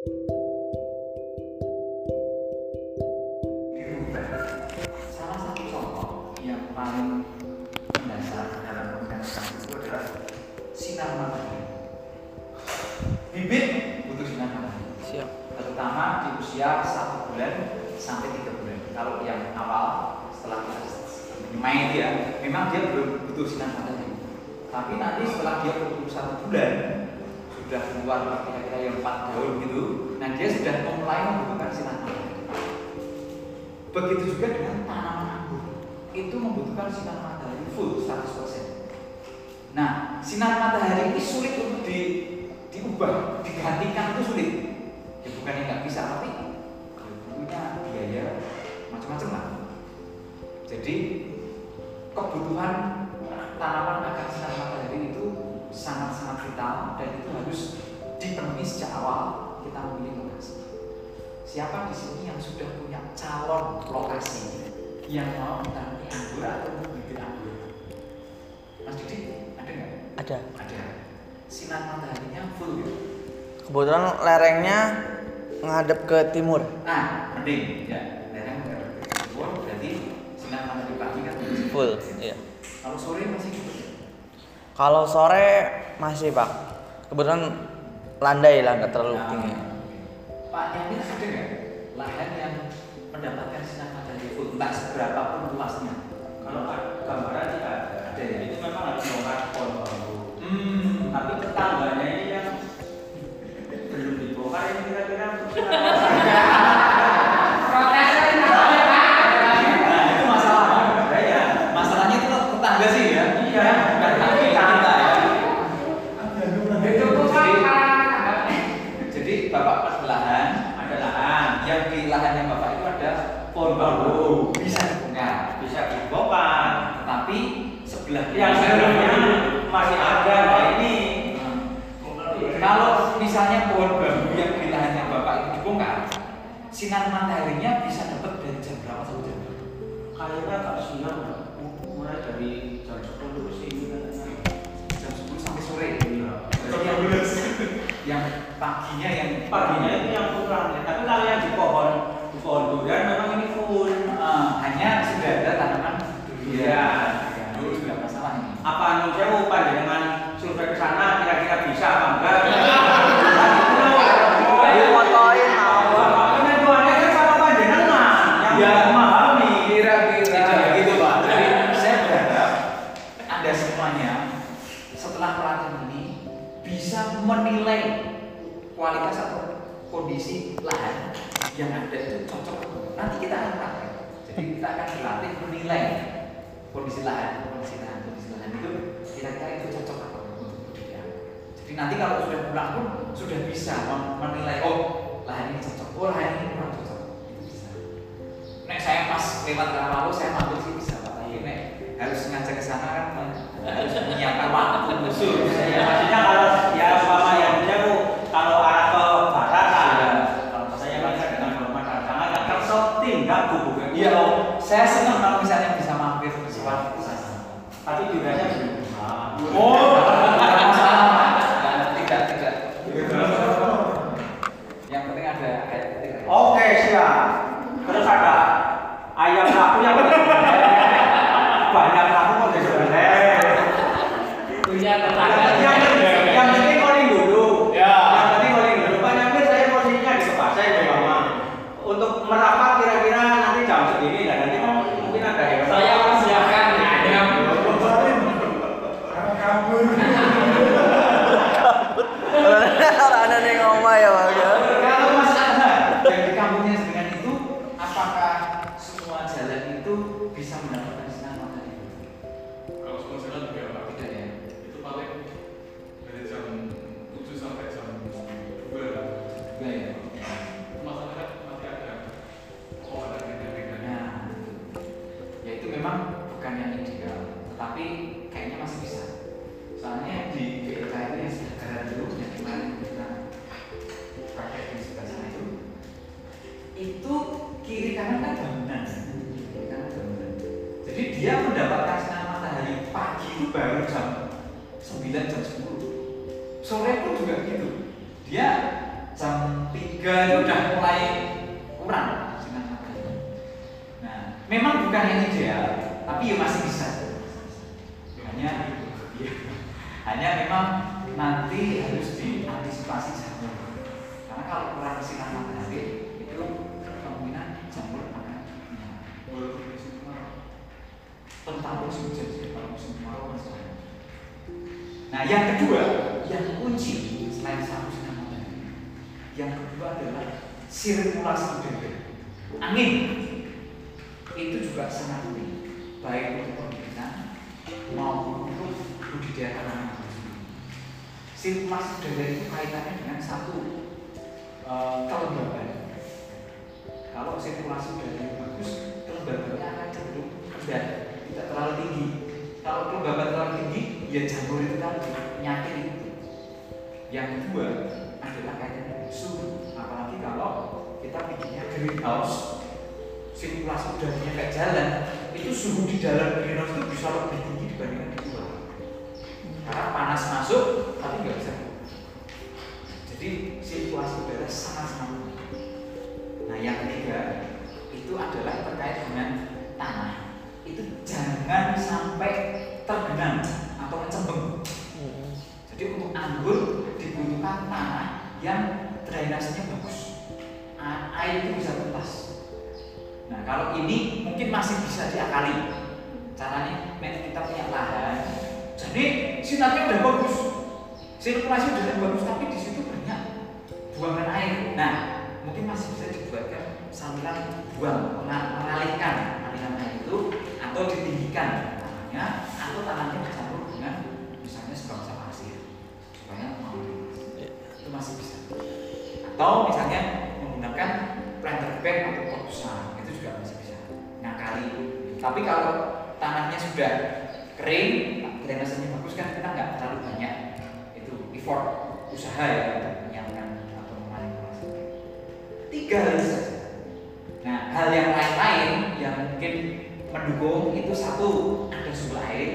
Salah satu contoh yang paling mendasar dalam itu adalah sinar matahari. Bibit butuh sinar matahari, Siap. terutama di usia satu bulan sampai tiga bulan. Kalau yang awal setelah main dia, memang dia belum butuh sinar matahari. Tapi nanti setelah dia berumur satu bulan, sudah keluar kira-kira yang empat daun gitu, nah dia sudah mulai membutuhkan sinar matahari. Begitu juga dengan tanaman anggur. Itu membutuhkan sinar matahari full 100%. Nah, sinar matahari ini sulit untuk di, diubah, digantikan itu sulit. Ya bukan yang nggak bisa, tapi ya punya biaya macam-macam lah. Jadi kebutuhan tanaman dan itu harus dipenuhi sejak awal kita memilih lokasi. Siapa di sini yang sudah punya calon lokasi yang mau menanami anggur atau bibit anggur? Mas Didi, ada nggak? Ada. Ada. Sinar mataharinya full ya? Kebetulan lerengnya ngadep ke timur. Nah, mending ya. Lereng nggak full, berarti sinar matahari pagi kan Full. Iya. Kalau sore masih ya? Kalau sore masih pak. Kebetulan landai lah nggak terlalu Nah, tinggi. Pak Yamin ada nggak lahan yang mendapatkan sinar matahari full? Entah seberapa pun luasnya. Kalau gambaran sih ada. Ada ya? Itu memang harus bongkar pohon bambu. Hmm, Tapi tetangganya ini yang belum dibongkar ini kira-kira Nah, itu masalah. ada ya. Masalahnya itu tetangga sih ya. Iya. Bukan kami kita ya. Itu tuh kan Jadi bapak pas lahan Ada lahan yang di lahannya bapak itu ada pohon bambu bisa dibongkar. bisa dibongkar. Tetapi sebelumnya masih ada nah ini. Kalau misalnya pohon bambu yang di lahannya bapak itu dibongkar, sinar mataharinya bisa dapat dari jam berapa sampai jam berapa? Kayaknya agak siang ya. mulai dari jam 10 ke sini. Jam 10 sampai sore. Iya. Yang paginya yang Paginya itu yang kurang ya. Tapi kalau yang di pohon di pohon durian memang ini full. Eh, hanya sudah ada tanaman durian. Iya. Dulu juga masalah ini. Apa nun sewu panjenengan survei ke sana? Kira-kira bisa apa pulang pun sudah bisa menilai oh lahan ini cocok, oh lahan ini kurang cocok. Itu bisa. Nek saya pas lewat lalu saya mampir sih bisa Pak. Tapi nek harus ngajak ke sana kan harus menyiapkan waktu khusus. Ya, maksudnya kalau ya umpama yang jauh kalau arah ke barat kan kalau saya baca dengan hormat dan sangat yang tersok tindak hubungan Iya, saya senang kalau misalnya bisa mampir ke sana. tapi durasinya belum Oh, tidak masalah. Nah, Tidak, tidak. Yang penting ada ayat penting. Oke siap. Terus ada ayam laku yang banyak laku kok di sebelah. punya tetangga. Yang yang penting calling dulu. Ya. Yang penting calling dulu. Pak Nyamir saya posisinya di sebelah saya di mama. Untuk merapat kira-kira nanti jam segini dan nanti kan mungkin ada yang Saya persiapkan ayam. Orang ada nih ngomong ya pak. Kalau Mas Anhar yang di kampungnya dengan itu, apakah semua jalan itu bisa mendapatkan sinar matahari? Kalau semua yang drainasenya bagus. Air itu bisa tuntas. Nah kalau ini mungkin masih bisa diakali. Caranya nek kita punya lahan, jadi sinarnya udah bagus, sirkulasi udah bagus, tapi di situ banyak buangan air. Nah mungkin masih bisa dibuatkan saluran buang menga- mengalihkan aliran air itu atau ditinggikan tanahnya atau tanahnya dicampur dengan misalnya sebangsa pasir supaya mau itu masih bisa. Atau misalnya menggunakan planter bag atau pot besar itu juga masih bisa. Ngakali. Tapi kalau tanahnya sudah kering drainasenya bagus kan kita nggak terlalu banyak itu effort usaha ya untuk menyiapkan atau memanipulasi tiga nah hal yang lain-lain yang mungkin mendukung itu satu ada sumber air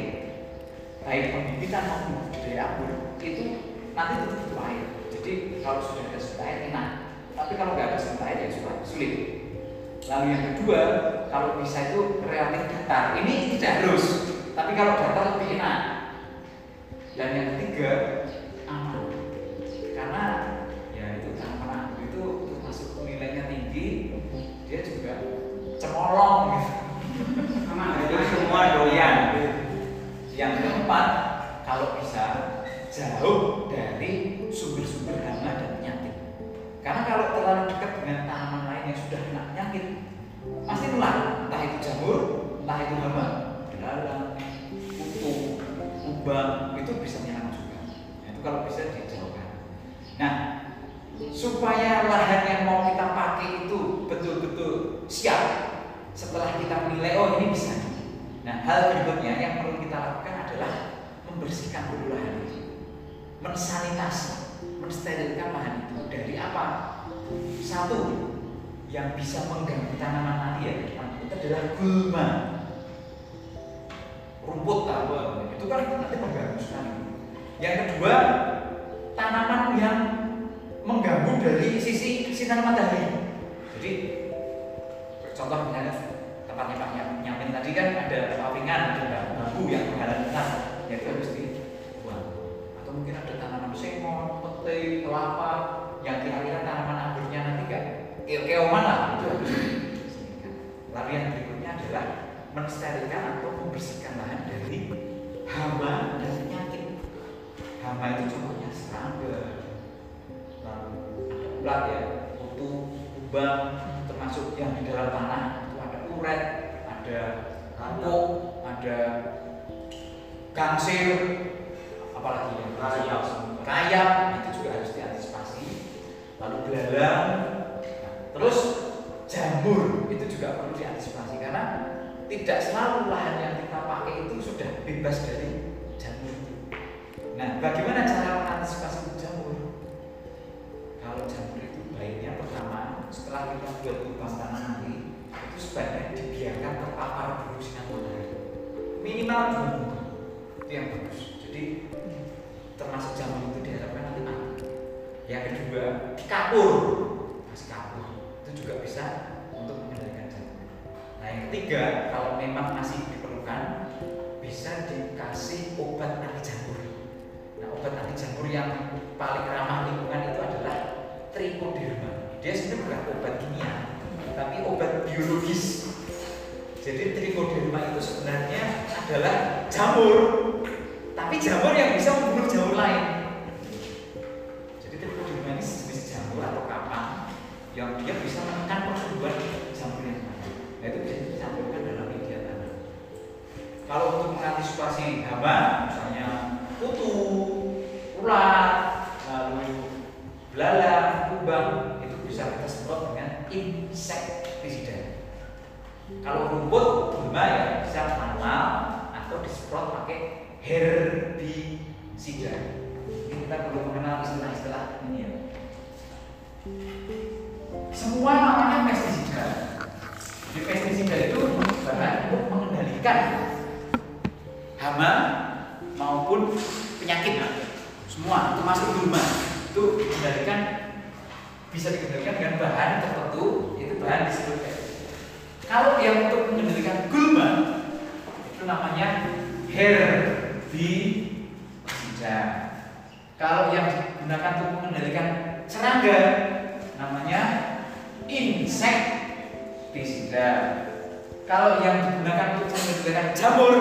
baik pembibitan maupun budidaya anggur itu nanti tetap butuh air jadi kalau sudah ada air enak. Tapi kalau nggak ada air ya sulit sulit. Lalu yang kedua kalau bisa itu relatif datar. Ini tidak harus tapi kalau datar lebih enak. Dan yang ketiga aman. Karena ya itu tanaman anggur itu termasuk nilainya tinggi dia juga cemolong. Gitu Itu semua doyan. yang keempat, kalau bisa jauh dari sumber-sumber hama dan penyakit. Karena kalau terlalu dekat dengan tanaman lain yang sudah kena penyakit, pasti nular. Entah itu jamur, entah itu hama, belalang, kutu, kubang, itu bisa menyerang juga. Nah, itu kalau bisa dijauhkan. Nah, supaya lahan yang mau kita pakai itu betul-betul siap setelah kita menilai oh ini bisa nah hal berikutnya yang perlu kita lakukan adalah membersihkan dulu lahan itu mensanitasi mensterilkan lahan itu. Dari apa? Satu yang bisa mengganggu tanaman nanti ya itu adalah gulma. Rumput tahu itu kan nanti mengganggu sekali. Yang kedua tanaman yang mengganggu dari sisi sinar matahari. Jadi contoh misalnya tempatnya Pak Nyam- Nyamin tadi kan ada pawingan, ada bambu yang menghalangi kita, ya harus dibuang. Mungkin ada tanaman semon, pete, kelapa, yang kira-kira tanaman anggurnya nanti kan keoman lah, itu. Lalu yang berikutnya adalah mensterilkan atau membersihkan lahan dari hama dan penyakit. Hama itu contohnya serangga, lalu ada ulat ya, kutu, kubang, termasuk yang di dalam tanah itu ada uret, ada kapuk, ada gangsir, apalagi yang Rayap. rayap itu juga harus diantisipasi. Lalu belalang, nah, terus jamur itu juga perlu diantisipasi karena tidak selalu lahan yang kita pakai itu sudah bebas dari jamur. Nah, bagaimana cara mengantisipasi jamur? Kalau jamur itu baiknya pertama setelah kita buat lubang tanah nanti itu sebaiknya dibiarkan terpapar dulu sinar matahari minimal dua itu yang bagus. Jadi termasuk jamur itu diharapkan nanti aman. Yang kedua, dikapur. masih kabur itu juga bisa untuk mengendalikan jantung nah yang ketiga kalau memang masih diperlukan bisa dikasih obat anti jamur nah obat anti jamur yang paling ramah lingkungan itu adalah trichoderma dia sebenarnya bukan obat kimia tapi obat biologis. Jadi trichoderma itu sebenarnya adalah jamur tapi jamur yang bisa membunuh jamur lain. Jadi trichoderma ini jenis jamur atau kapang yang dia bisa menekan pertumbuhan jamur yang lain nah itu bisa dicampurkan dalam media tanam. Kalau untuk mengantisipasi hama misalnya kutu ulat lalu belalang kubang itu bisa kita semprot dengan insektisida. Kalau rumput gulma ya bisa manual atau disemprot pakai herbisida kita perlu mengenal istilah-istilah ini ya. Semua namanya pestisida. Di pestisida itu bahan untuk mengendalikan hama maupun penyakit. Semua termasuk gulma itu dikendalikan bisa dikendalikan dengan bahan tertentu itu bahan disebut kalau yang untuk mengendalikan gulma itu namanya herbisida kalau yang digunakan untuk mengendalikan serangga namanya insektisida kalau yang digunakan untuk mengendalikan jamur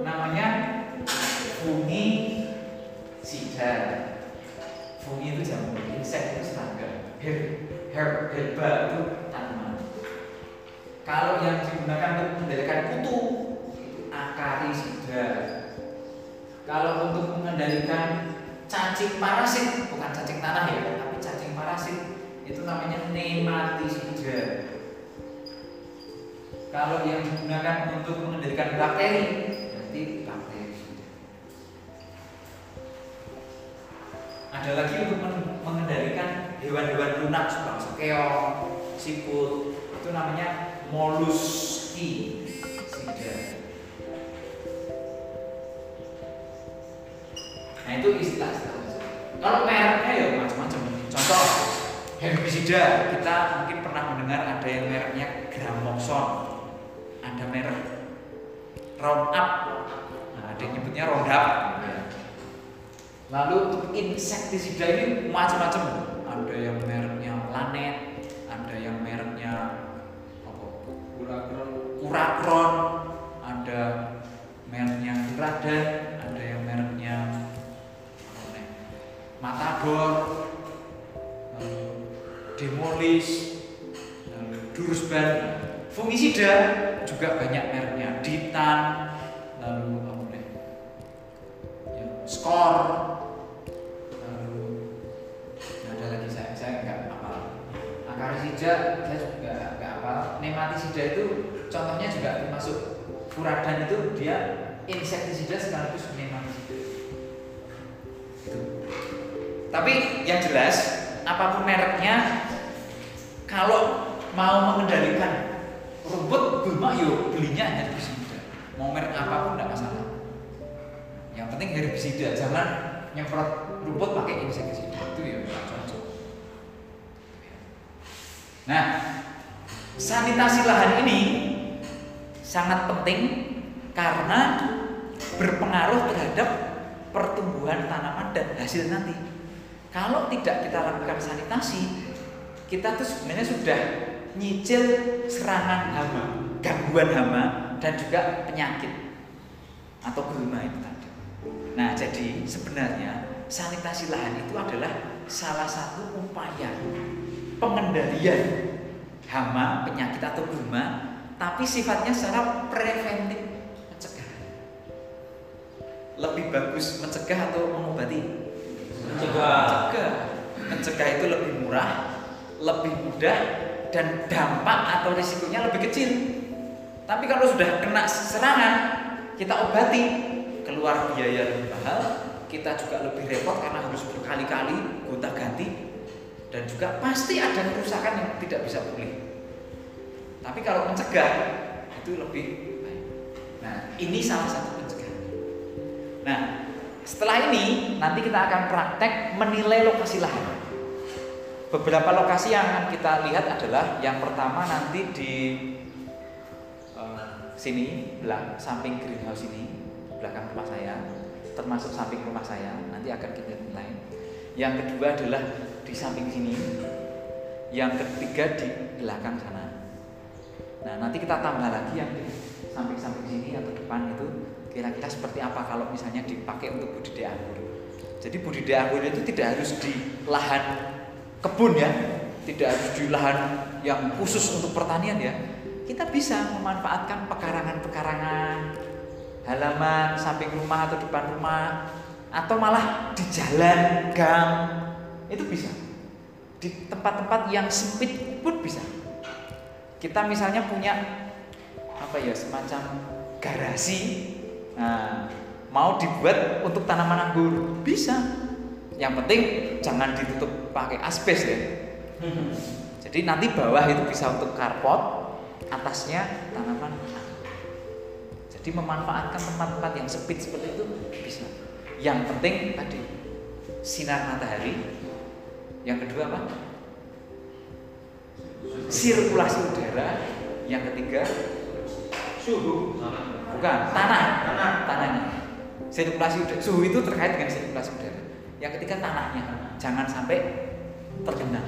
namanya fungisida fungi itu jamur insek itu serangga her, her, herba itu tanaman. Kalau yang digunakan untuk mengendalikan kutu itu akarisida kalau untuk mengendalikan cacing parasit bukan cacing tanah ya tapi cacing parasit itu namanya nematisida kalau yang digunakan untuk mengendalikan bakteri berarti bakterisida ada lagi untuk men- mengendalikan hewan-hewan lunak sebangsa keong siput itu namanya molluscisida Nah itu istilah-istilah. Kalau mereknya ya macam-macam. Contoh herbisida kita mungkin pernah mendengar ada yang mereknya Gramoxone, ada merek Roundup, nah, ada yang nyebutnya Roundup. Lalu untuk insektisida ini macam-macam. Ada yang mereknya Lanet, ada yang mereknya apa? Kurakron, ada mereknya Kuradan, Matador, lalu Demolis, lalu Durusban, fungisida juga banyak mereknya, Ditan, lalu apa nih? Ya, Skor, lalu nah, ada lagi saya saya nggak apa. Akarisida saya juga nggak apa. Nematisida itu contohnya juga termasuk furadan itu dia insektisida sekaligus nematisida. Tapi yang jelas apa pun mereknya kalau mau mengendalikan rumput gulma yo belinya herbisida. Mau merek apa pun tidak masalah. Yang penting herbisida, jangan nyemprot rumput pakai insektisida. Itu ya cocok. Nah, sanitasi lahan ini sangat penting karena berpengaruh terhadap pertumbuhan tanaman dan hasil nanti. Kalau tidak kita lakukan sanitasi, kita tuh sebenarnya sudah nyicil serangan hama, gangguan hama dan juga penyakit atau gulma itu tadi. Nah, jadi sebenarnya sanitasi lahan itu adalah salah satu upaya pengendalian hama, penyakit atau gulma, tapi sifatnya secara preventif mencegah. Lebih bagus mencegah atau mengobati? Mencegah. Mencegah. Itu lebih murah, lebih mudah, dan dampak atau risikonya lebih kecil. Tapi kalau sudah kena serangan, kita obati, keluar biaya lebih mahal, kita juga lebih repot karena harus berkali-kali gonta-ganti, dan juga pasti ada kerusakan yang tidak bisa pulih. Tapi kalau mencegah itu lebih baik. Nah, ini salah satu pencegahan. Nah, setelah ini nanti kita akan praktek menilai lokasi lahan. beberapa lokasi yang akan kita lihat adalah yang pertama nanti di eh, sini belakang samping greenhouse ini belakang rumah saya termasuk samping rumah saya nanti akan kita nilai yang kedua adalah di samping sini yang ketiga di belakang sana nah nanti kita tambah lagi yang di samping-samping sini atau depan itu kira-kira seperti apa kalau misalnya dipakai untuk budidaya anggur? Jadi budidaya anggur itu tidak harus di lahan kebun ya tidak harus di lahan yang khusus untuk pertanian ya. Kita bisa memanfaatkan pekarangan-pekarangan halaman samping rumah atau depan rumah atau malah di jalan gang itu bisa. Di tempat-tempat yang sempit pun bisa. Kita misalnya punya apa ya semacam garasi nah, mau dibuat untuk tanaman anggur? Bisa. Yang penting jangan ditutup pakai asbes ya. Jadi nanti bawah itu bisa untuk karpot atasnya tanaman anggur. Jadi memanfaatkan tempat-tempat yang sempit seperti itu bisa. Yang penting tadi sinar matahari. Yang kedua apa? Sirkulasi udara. Yang ketiga Suhu. Bukan. Tanah. Tanah. tanahnya. Sirkulasi udara. Suhu itu terkait dengan sirkulasi udara. Yang ketiga tanahnya. Jangan sampai tergenang.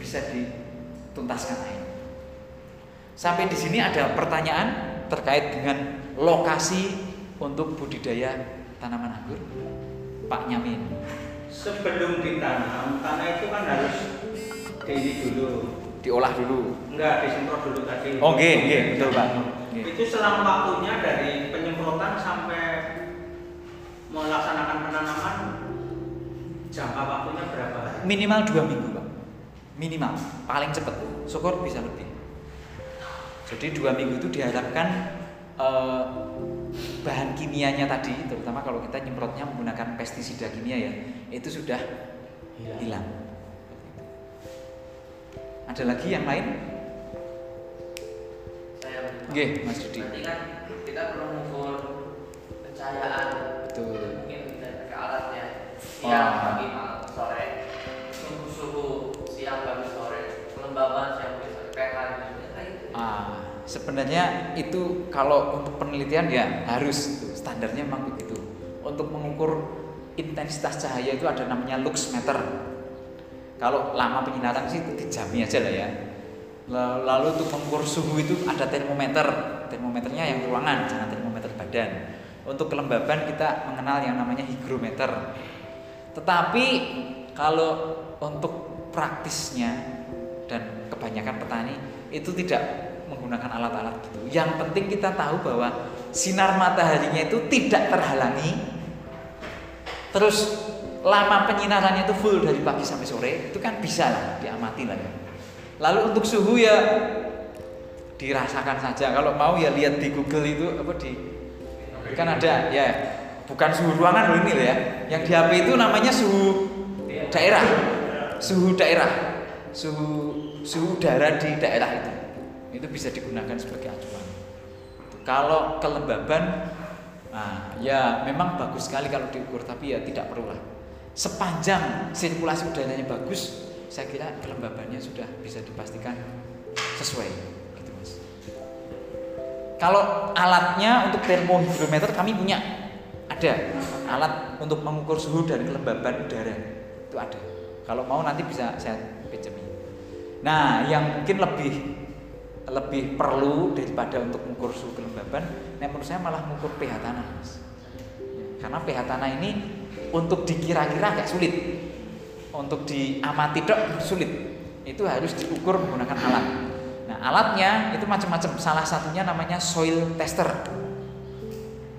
Bisa dituntaskan air sampai di sini ada pertanyaan terkait dengan lokasi untuk budidaya tanaman anggur Pak Nyamin. Sebelum ditanam, tanah itu kan harus diini dulu. diolah dulu. Enggak, disemprot dulu tadi. Oh, nggih, nggih, betul, Pak. Nggih. Itu selang waktunya dari penyemprotan sampai melaksanakan penanaman jangka waktunya berapa hari? minimal dua minggu Pak. Minimal. Paling cepat. Syukur bisa lebih. Jadi dua minggu itu diharapkan eh, bahan kimianya tadi terutama kalau kita nyemprotnya menggunakan pestisida kimia ya itu sudah hilang. ada lagi yang lain Nggih, Mas Dudi. Berarti kan kita perlu mengukur pencahayaan betul mungkin dari pakai alatnya Oh. siang pagi malam sore suhu suhu siang pagi sore kelembaban siang pagi sore pH. Ah, sebenarnya itu kalau untuk penelitian ya harus itu standarnya memang begitu. Untuk mengukur intensitas cahaya itu ada namanya lux meter. Kalau lama penyinaran sih itu dijami aja lah ya. La- Lalu untuk mengukur suhu itu ada termometer. Termometernya yang ruangan, jangan termometer badan. Untuk kelembaban kita mengenal yang namanya hygrometer. Tetapi kalau untuk praktisnya dan kebanyakan petani itu tidak menggunakan alat-alat gitu. Yang penting kita tahu bahwa sinar mataharinya itu tidak terhalangi. Terus lama penyinarannya itu full dari pagi sampai sore, itu kan bisa lah diamati lah ya. Lalu untuk suhu ya dirasakan saja. Kalau mau ya lihat di Google itu apa di kan ada ya bukan suhu ruangan loh ini loh ya. Yang di HP itu namanya suhu daerah. Suhu daerah. Suhu suhu udara di daerah itu. Itu bisa digunakan sebagai acuan. Kalau kelembaban nah, ya memang bagus sekali kalau diukur tapi ya tidak perlu lah. Sepanjang sirkulasi udaranya bagus, saya kira kelembabannya sudah bisa dipastikan sesuai gitu Mas. Kalau alatnya untuk termohidrometer kami punya ada alat untuk mengukur suhu dan kelembaban udara itu ada. Kalau mau nanti bisa saya pinjami. Nah, yang mungkin lebih lebih perlu daripada untuk mengukur suhu kelembaban, nah menurut saya malah mengukur pH tanah, Mas. Karena pH tanah ini untuk dikira-kira agak sulit, untuk diamati dok sulit. Itu harus diukur menggunakan alat. Nah, alatnya itu macam-macam. Salah satunya namanya soil tester.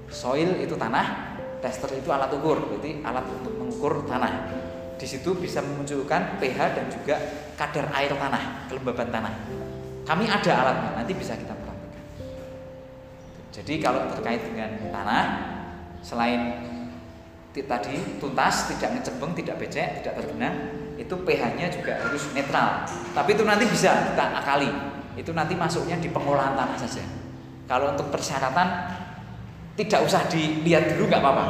Soil itu tanah, tester itu alat ukur, berarti alat untuk mengukur tanah. Di situ bisa memunculkan pH dan juga kadar air tanah, kelembaban tanah. Kami ada alatnya, nanti bisa kita praktekkan. Jadi kalau terkait dengan tanah, selain tadi tuntas, tidak ngecembeng, tidak becek, tidak tergenang, itu pH-nya juga harus netral. Tapi itu nanti bisa kita akali. Itu nanti masuknya di pengolahan tanah saja. Kalau untuk persyaratan tidak usah dilihat dulu nggak apa-apa.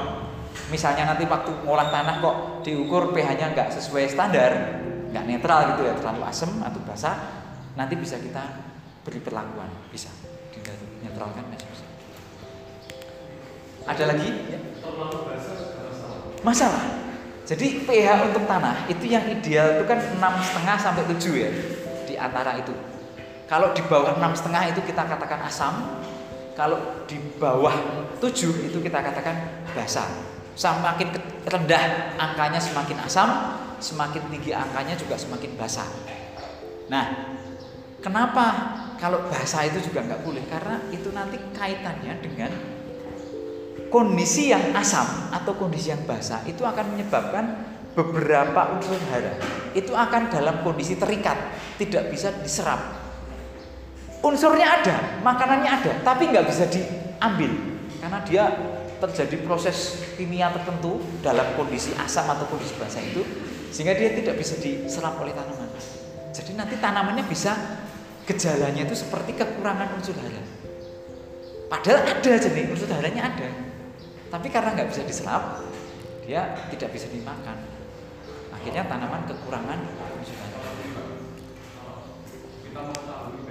Misalnya nanti waktu ngolah tanah kok diukur pH-nya nggak sesuai standar, nggak netral gitu ya terlalu asam atau basah nanti bisa kita beri perlakuan bisa dinetralkan masih bisa ada lagi ya. Masalah. jadi pH untuk tanah itu yang ideal itu kan enam setengah sampai 7 ya di antara itu. Kalau di bawah enam setengah itu kita katakan asam kalau di bawah 7 itu kita katakan basah. Semakin rendah angkanya semakin asam semakin tinggi angkanya juga semakin basah. Nah kenapa kalau basah itu juga nggak boleh? Karena itu nanti kaitannya dengan kondisi yang asam atau kondisi yang basah itu akan menyebabkan beberapa unsur hara itu akan dalam kondisi terikat, tidak bisa diserap. Unsurnya ada, makanannya ada, tapi nggak bisa diambil karena dia terjadi proses kimia tertentu dalam kondisi asam atau kondisi basah itu sehingga dia tidak bisa diserap oleh tanaman. Jadi nanti tanamannya bisa gejalanya itu seperti kekurangan unsur hara. Padahal ada aja nih unsur haranya ada, tapi karena nggak bisa diserap, dia tidak bisa dimakan. Akhirnya tanaman kekurangan unsur. Kita mau tahu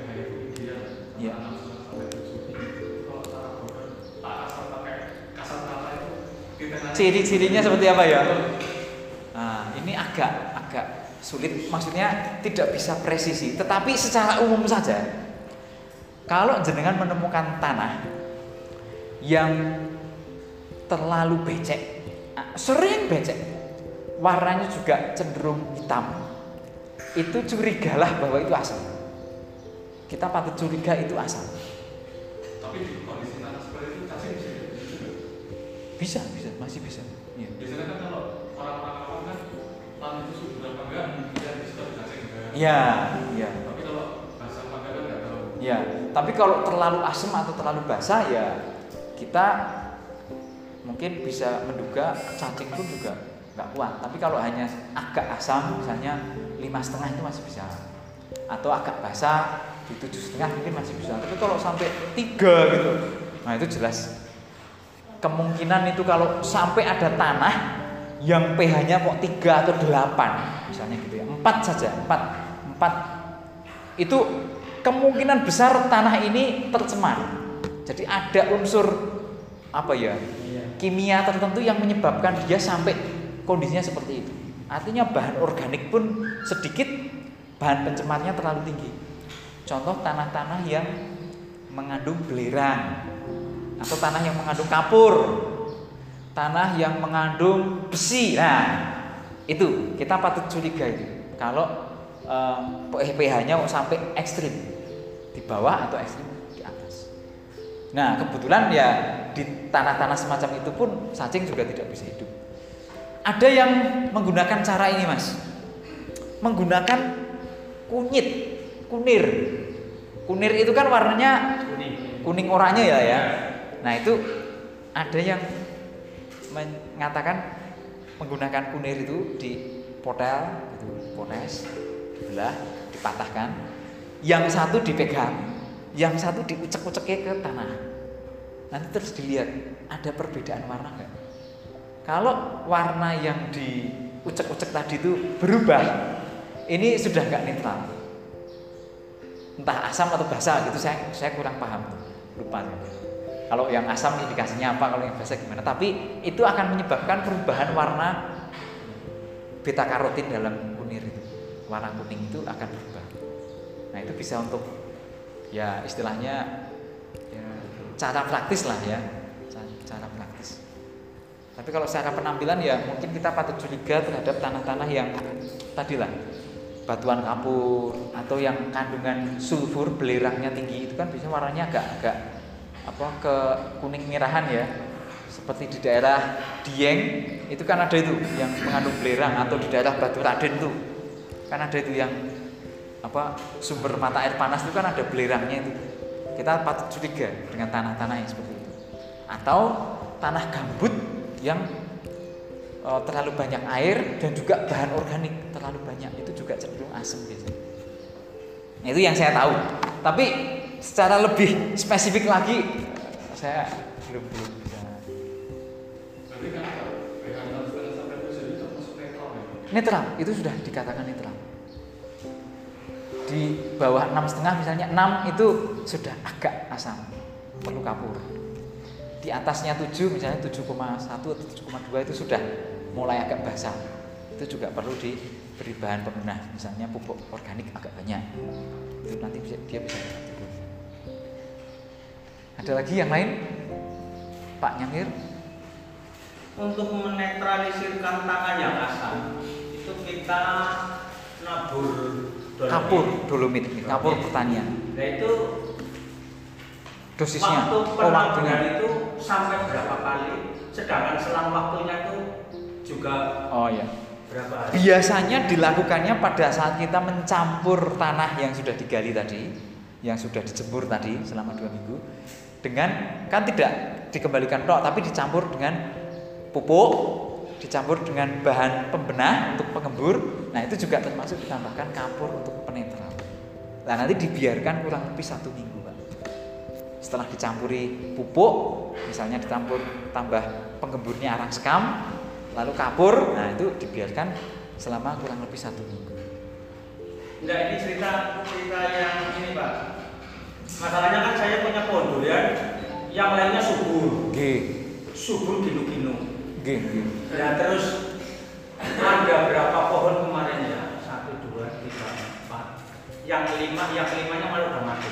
nanti- Ciri-cirinya seperti apa ya? Nah, ini agak agak sulit, maksudnya tidak bisa presisi, tetapi secara umum saja. Kalau jenengan menemukan tanah yang terlalu becek, sering becek, warnanya juga cenderung hitam, itu curigalah bahwa itu asam. Kita patut curiga itu asam. Tapi di kondisi tanah seperti itu cacing bisa. Bisa, bisa, masih bisa. Iya. Biasanya kan kalau orang-orang awam kan tanah itu subur apa enggak, dia ada cacing enggak. Iya, iya. Tapi kalau basah apa enggak kan enggak tahu. Ya, tapi kalau terlalu asam atau terlalu basah ya kita mungkin bisa menduga cacing pun juga nggak kuat. Tapi kalau hanya agak asam, misalnya lima setengah itu masih bisa, atau agak basah di tujuh setengah mungkin masih bisa. Tapi kalau sampai tiga gitu, nah itu jelas kemungkinan itu kalau sampai ada tanah yang pH-nya kok tiga atau delapan, misalnya gitu ya, empat saja, empat, empat itu kemungkinan besar tanah ini tercemar. Jadi ada unsur apa ya kimia tertentu yang menyebabkan dia sampai kondisinya seperti itu. Artinya bahan organik pun sedikit, bahan pencemarnya terlalu tinggi. Contoh tanah-tanah yang mengandung belerang atau tanah yang mengandung kapur, tanah yang mengandung besi. Nah, itu kita patut curiga itu. Kalau eh, pH-nya sampai ekstrim di bawah atau ekstrim. Nah kebetulan ya di tanah-tanah semacam itu pun cacing juga tidak bisa hidup. Ada yang menggunakan cara ini mas, menggunakan kunyit, kunir. Kunir itu kan warnanya kuning oranye ya ya. Nah itu ada yang mengatakan menggunakan kunir itu di potel, gitu, pones, dibelah, dipatahkan. Yang satu dipegang, yang satu diucek-uceknya ke tanah. Nanti terus dilihat ada perbedaan warna nggak? Kalau warna yang diucek-ucek tadi itu berubah, ini sudah nggak netral. Entah asam atau basah gitu saya saya kurang paham, lupa. Kalau yang asam indikasinya apa, kalau yang basah gimana? Tapi itu akan menyebabkan perubahan warna beta karotin dalam kunir itu. Warna kuning itu akan berubah. Nah itu bisa untuk ya istilahnya ya, cara praktis lah ya, Ca- cara praktis. Tapi kalau secara penampilan ya mungkin kita patut curiga terhadap tanah-tanah yang tadilah batuan kapur atau yang kandungan sulfur belerangnya tinggi itu kan biasanya warnanya agak-agak apa ke kuning merahan ya. Seperti di daerah Dieng itu kan ada itu yang mengandung belerang atau di daerah Batu Raden tuh. Kan ada itu yang apa sumber mata air panas itu kan ada belerangnya itu. Kita patut curiga dengan tanah-tanah yang seperti itu. Atau tanah gambut yang eh, terlalu banyak air dan juga bahan organik terlalu banyak itu juga cenderung asam biasanya. Nah, itu yang saya tahu. Tapi secara lebih spesifik lagi eh, saya belum belum bisa. Kan ya. netral itu sudah dikatakan netral di bawah enam setengah misalnya 6 itu sudah agak asam perlu kapur. Di atasnya 7 misalnya 7,1 atau 7,2 itu sudah mulai agak basah. Itu juga perlu diberi bahan pemunah misalnya pupuk organik agak banyak. Itu nanti bisa, dia bisa ada lagi yang lain? Pak Nyamir? Untuk menetralisirkan tanah yang asam itu kita nabur dolomit. kapur dolomit kapur pertanian Nah itu dosisnya waktu oh waktunya itu sampai berapa kali? Sedangkan selang waktunya itu juga oh ya berapa hari? biasanya dilakukannya pada saat kita mencampur tanah yang sudah digali tadi yang sudah dijemur tadi selama dua minggu dengan kan tidak dikembalikan tok tapi dicampur dengan pupuk dicampur dengan bahan pembenah untuk pengembur nah itu juga termasuk ditambahkan kapur untuk penetral. Nah nanti dibiarkan kurang lebih satu minggu pak. Setelah dicampuri pupuk misalnya dicampur tambah penggemburnya arang sekam lalu kapur nah itu dibiarkan selama kurang lebih satu minggu. Enggak ini cerita cerita yang ini pak. Masalahnya kan saya punya pohon durian, yang lainnya subur, G subur ginu-ginu. G G Ya terus ada berapa pohon kemarin ya? Satu, dua, tiga, empat. Yang kelima, yang kelimanya malah udah mati.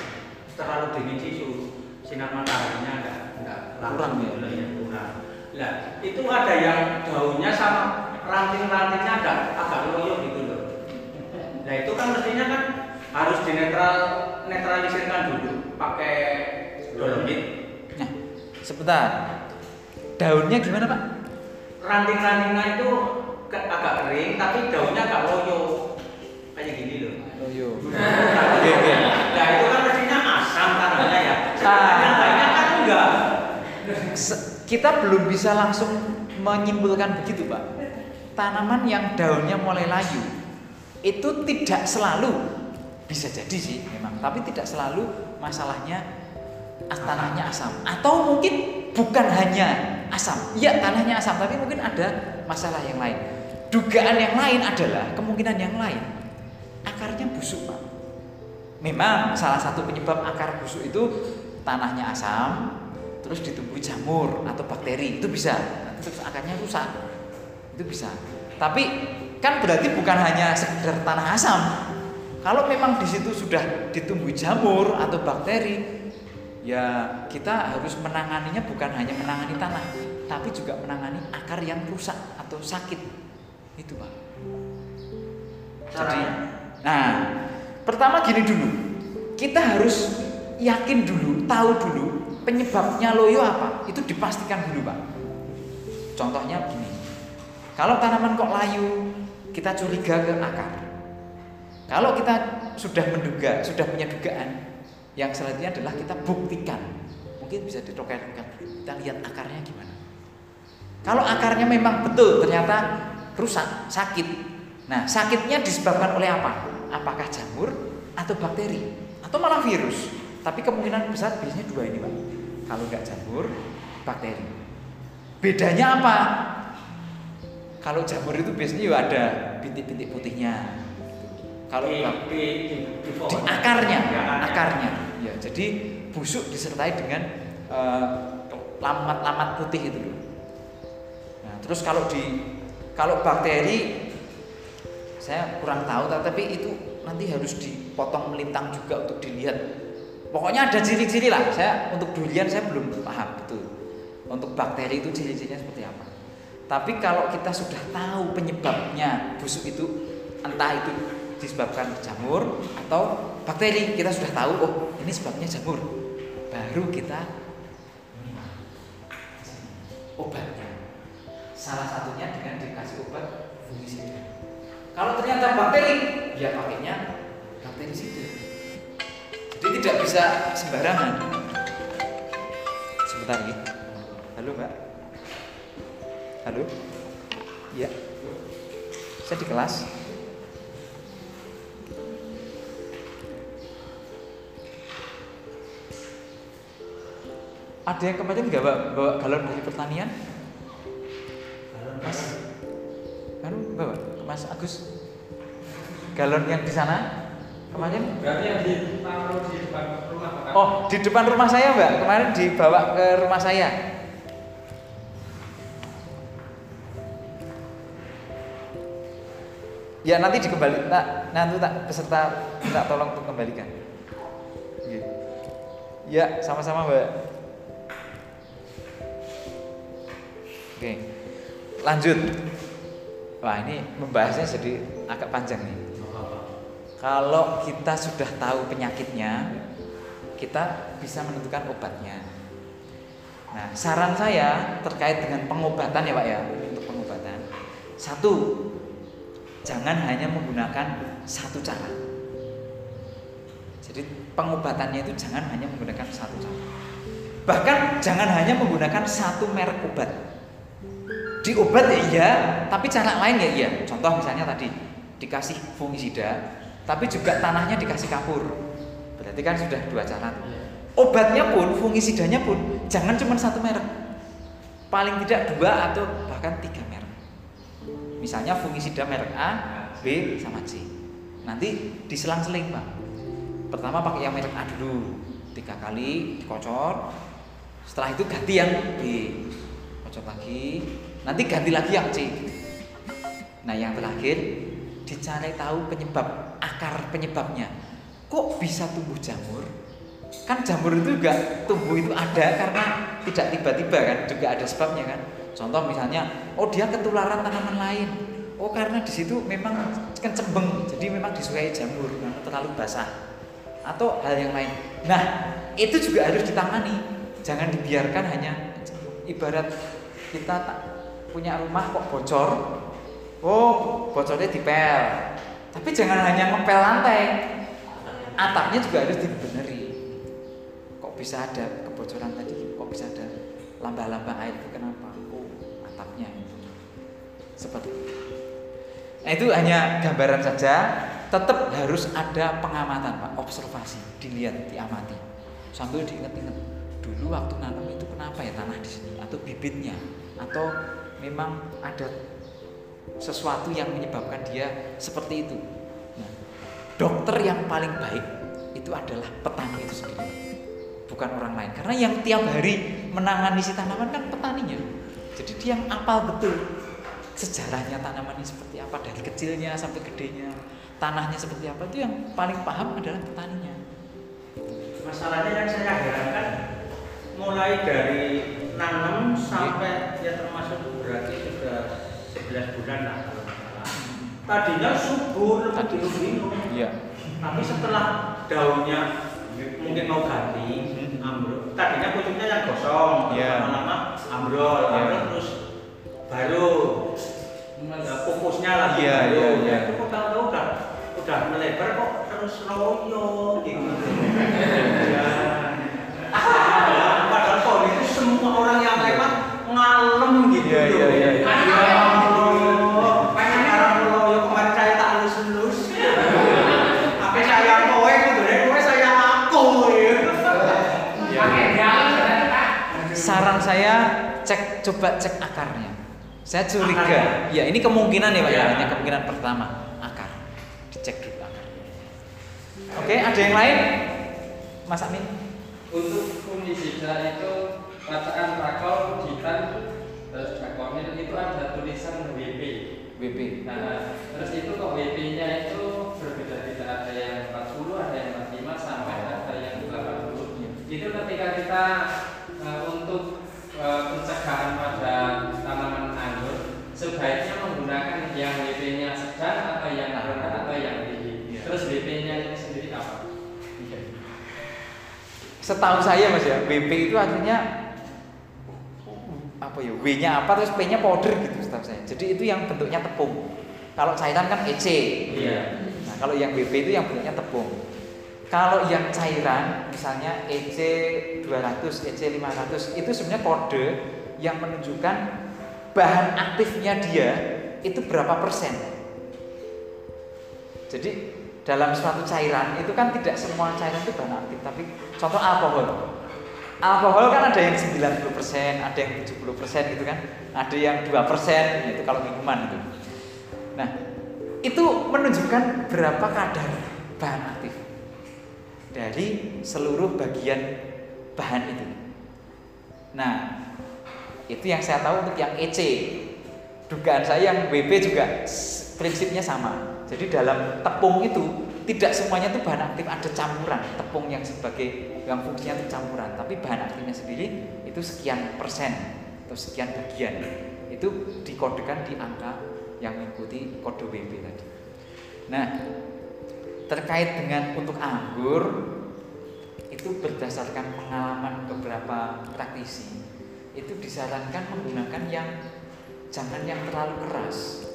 Terlalu dingin sih su- sinar mataharinya enggak enggak Kurang ya? ya kurang. Lah itu ada yang daunnya sama ranting-rantingnya agak agak loyo gitu loh. Nah itu kan mestinya kan harus dinetral netralisirkan dulu pakai dolomit. nah sebentar daunnya gimana pak Ranting-rantingnya itu agak kering tapi daunnya agak loyo kayak gini loh. loyo. Nah itu kan mestinya asam tanahnya ya. Ah. Yang lainnya kan enggak. Kita belum bisa langsung menyimpulkan begitu pak tanaman yang daunnya mulai layu itu tidak selalu bisa jadi sih memang tapi tidak selalu masalahnya as- tanahnya asam atau mungkin bukan hanya asam iya tanahnya asam tapi mungkin ada masalah yang lain dugaan yang lain adalah kemungkinan yang lain. Akarnya busuk pak. Memang salah satu penyebab akar busuk itu tanahnya asam terus ditumbuhi jamur atau bakteri. Itu bisa. Terus akarnya rusak. Itu bisa. Tapi kan berarti bukan hanya sekedar tanah asam. Kalau memang di situ sudah ditumbuhi jamur atau bakteri ya kita harus menanganinya bukan hanya menangani tanah tapi juga menangani akar yang rusak atau sakit itu pak. Jadi Caranya? nah pertama gini dulu. Kita harus yakin dulu tahu dulu penyebabnya loyo apa. Itu dipastikan dulu pak. Contohnya begini. Kalau tanaman kok layu kita curiga ke akar. Kalau kita sudah menduga sudah punya dugaan yang selanjutnya adalah kita buktikan. Mungkin bisa ditokel-tokel kita lihat akarnya gimana. Kalau akarnya memang betul ternyata rusak sakit. Nah sakitnya disebabkan oleh apa? Apakah jamur atau bakteri? Atau malah virus? Tapi kemungkinan besar biasanya dua ini pak. Kalau nggak jamur bakteri. Bedanya apa? Kalau jamur itu biasanya ya ada bintik-bintik putihnya. Kalau di, bak- di, di, di, akarnya, Di akarnya. Ya, jadi busuk disertai dengan eh, lamat-lamat putih itu loh. Nah, terus kalau di kalau bakteri saya kurang tahu tapi itu nanti harus dipotong melintang juga untuk dilihat. Pokoknya ada ciri-ciri lah. Saya untuk durian saya belum paham betul. Untuk bakteri itu ciri-cirinya seperti apa. Tapi kalau kita sudah tahu penyebabnya busuk itu entah itu disebabkan jamur atau bakteri, kita sudah tahu oh ini sebabnya jamur. Baru kita obatnya. Salah satunya dengan dikasih obat fungisida. Kalau ternyata bakteri, ya pakainya bakterisida. Jadi tidak bisa sembarangan. Sebentar ya. Halo Mbak. Halo. Ya. Saya di kelas. Ada yang kemarin nggak bawa, bawa galon dari pertanian? Mas, kan bawa Mas Agus galon yang di sana Kemarin Berarti yang ditaruh di depan rumah Pak. Oh, di depan rumah saya, Mbak. Kemarin dibawa ke rumah saya. Ya nanti dikembali, tak, nanti tak peserta minta tolong untuk kembalikan. Iya. Ya, sama-sama Mbak. Oke, lanjut. Wah ini membahasnya jadi agak panjang nih. Kalau kita sudah tahu penyakitnya, kita bisa menentukan obatnya. Nah, saran saya terkait dengan pengobatan ya Pak ya, untuk pengobatan. Satu, jangan hanya menggunakan satu cara. Jadi pengobatannya itu jangan hanya menggunakan satu cara. Bahkan jangan hanya menggunakan satu merek obat. Di obat ya iya, tapi cara lain ya iya. Contoh misalnya tadi dikasih fungisida, tapi juga tanahnya dikasih kapur. Berarti kan sudah dua cara. Obatnya pun, fungisidanya pun jangan cuma satu merek. Paling tidak dua atau bahkan tiga merek. Misalnya fungisida merek A, B, sama C. Nanti diselang-seling pak. Pertama pakai yang merek A dulu, tiga kali dikocor. Setelah itu ganti yang B, kocor lagi. Nanti ganti lagi yang C. Nah yang terakhir dicari tahu penyebab akar penyebabnya. Kok bisa tumbuh jamur? Kan jamur itu juga tumbuh itu ada karena tidak tiba-tiba kan, juga ada sebabnya kan. Contoh misalnya, oh dia ketularan tanaman lain. Oh karena di situ memang kencembeng, jadi memang disukai jamur karena terlalu basah. Atau hal yang lain. Nah, itu juga harus ditangani. Jangan dibiarkan hanya ibarat kita tak punya rumah kok bocor. Oh, bocornya dipel. Tapi jangan hanya ngepel lantai. Atapnya juga harus dibeneri. Kok bisa ada kebocoran tadi? Kok bisa ada lambah-lambah air itu kenapa? Oh, atapnya. Seperti itu. Nah, itu hanya gambaran saja. Tetap harus ada pengamatan, Pak, observasi, dilihat, diamati. Sambil diingat-ingat dulu waktu nanam itu kenapa ya tanah di sini atau bibitnya atau memang ada sesuatu yang menyebabkan dia seperti itu. Nah, dokter yang paling baik itu adalah petani itu sendiri, bukan orang lain. Karena yang tiap hari menangani si tanaman kan petaninya. Jadi dia yang apal betul sejarahnya tanaman ini seperti apa dari kecilnya sampai gedenya, tanahnya seperti apa itu yang paling paham adalah petaninya. Masalahnya yang saya herankan mulai dari nanam sampai ya termasuk berarti sudah 11 bulan lah kalau salah. Tadinya subur, Tadi. lebih minum Iya. Tapi setelah daunnya mungkin mau ganti, Hmm. ambrol. Tadinya pucuknya yang gosong, Iya. lama-lama ambrol, Iya. ambrol terus baru ya, pupusnya lagi Iya, baru. iya, iya. Itu kok tahu udah udah melebar kok terus loyo gitu. Ya. Padahal pohon itu semua orang yang lewat ngalem gitu. Iya, iya, iya, iya. Ya Allah, pengen arah loyo kemarin saya tak lulus-lulus. Apa saya kowe gitu deh, kowe saya aku ya. Pak. Saran saya cek coba cek akarnya. Saya curiga. Akarnya. Ya ini kemungkinan ya Pak ya. Ya. Ini kemungkinan pertama akar. Dicek dulu akar. Oke, ada yang lain? Mas Amin? Untuk fungisida itu bacaan rakol, jitan, terus bakonil itu ada tulisan WP. WP. Nah, terus itu kok WP-nya itu berbeda-beda ada yang 40, ada yang 45 sampai ada yang 80. Itu ketika kita eh, untuk eh, pencegahan pada tanaman anggur sebaiknya menggunakan yang WP-nya sedang atau yang rendah atau yang tinggi. Iya. Terus WP-nya ini sendiri apa? Setahu saya Mas ya, WP itu artinya apa ya? W-nya apa terus P-nya powder gitu setahu saya. Jadi itu yang bentuknya tepung. Kalau cairan kan EC. Iya. Nah, kalau yang WP itu yang bentuknya tepung. Kalau yang cairan, misalnya EC 200, EC 500, itu sebenarnya kode yang menunjukkan bahan aktifnya dia itu berapa persen. Jadi dalam suatu cairan itu kan tidak semua cairan itu bahan aktif, tapi contoh alkohol. Alkohol kan ada yang 90%, ada yang 70% gitu kan. Ada yang 2% itu kalau minuman itu. Nah, itu menunjukkan berapa kadar bahan aktif dari seluruh bagian bahan itu. Nah, itu yang saya tahu untuk yang EC. Dugaan saya yang WP juga prinsipnya sama. Jadi dalam tepung itu tidak semuanya itu bahan aktif ada campuran tepung yang sebagai yang fungsinya itu campuran tapi bahan aktifnya sendiri itu sekian persen atau sekian bagian itu dikodekan di angka yang mengikuti kode WP tadi. Nah, terkait dengan untuk anggur itu berdasarkan pengalaman beberapa praktisi itu disarankan menggunakan yang jangan yang terlalu keras.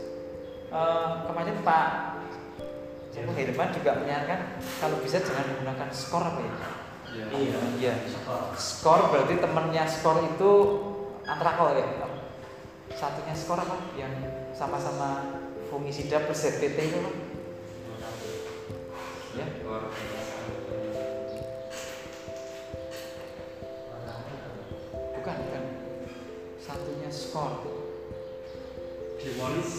Eh, kemarin Pak Herman juga menyarankan kalau bisa jangan menggunakan skor apa ya? Iya. Iya. Skor berarti temennya skor itu antrakol ya. Satunya skor apa? Yang sama-sama fungisida plus ZPT itu apa? Ya. Bukan, bukan. Satunya skor. Demolis.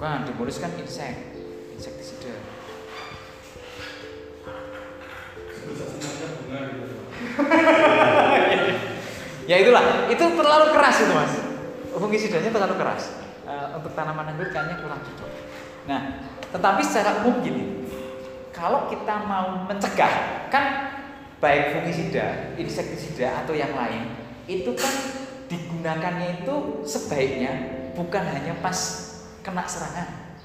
Bukan, dimulis kan insek, insektisida. Ya itulah, itu terlalu keras itu mas. Fungisidanya terlalu keras. Eh, untuk tanaman anggur kayaknya kurang cocok. Nah, tetapi secara umum gini, kalau kita mau mencegah, kan baik fungisida, insektisida atau yang lain, itu kan digunakannya itu sebaiknya bukan hanya pas kena serangan,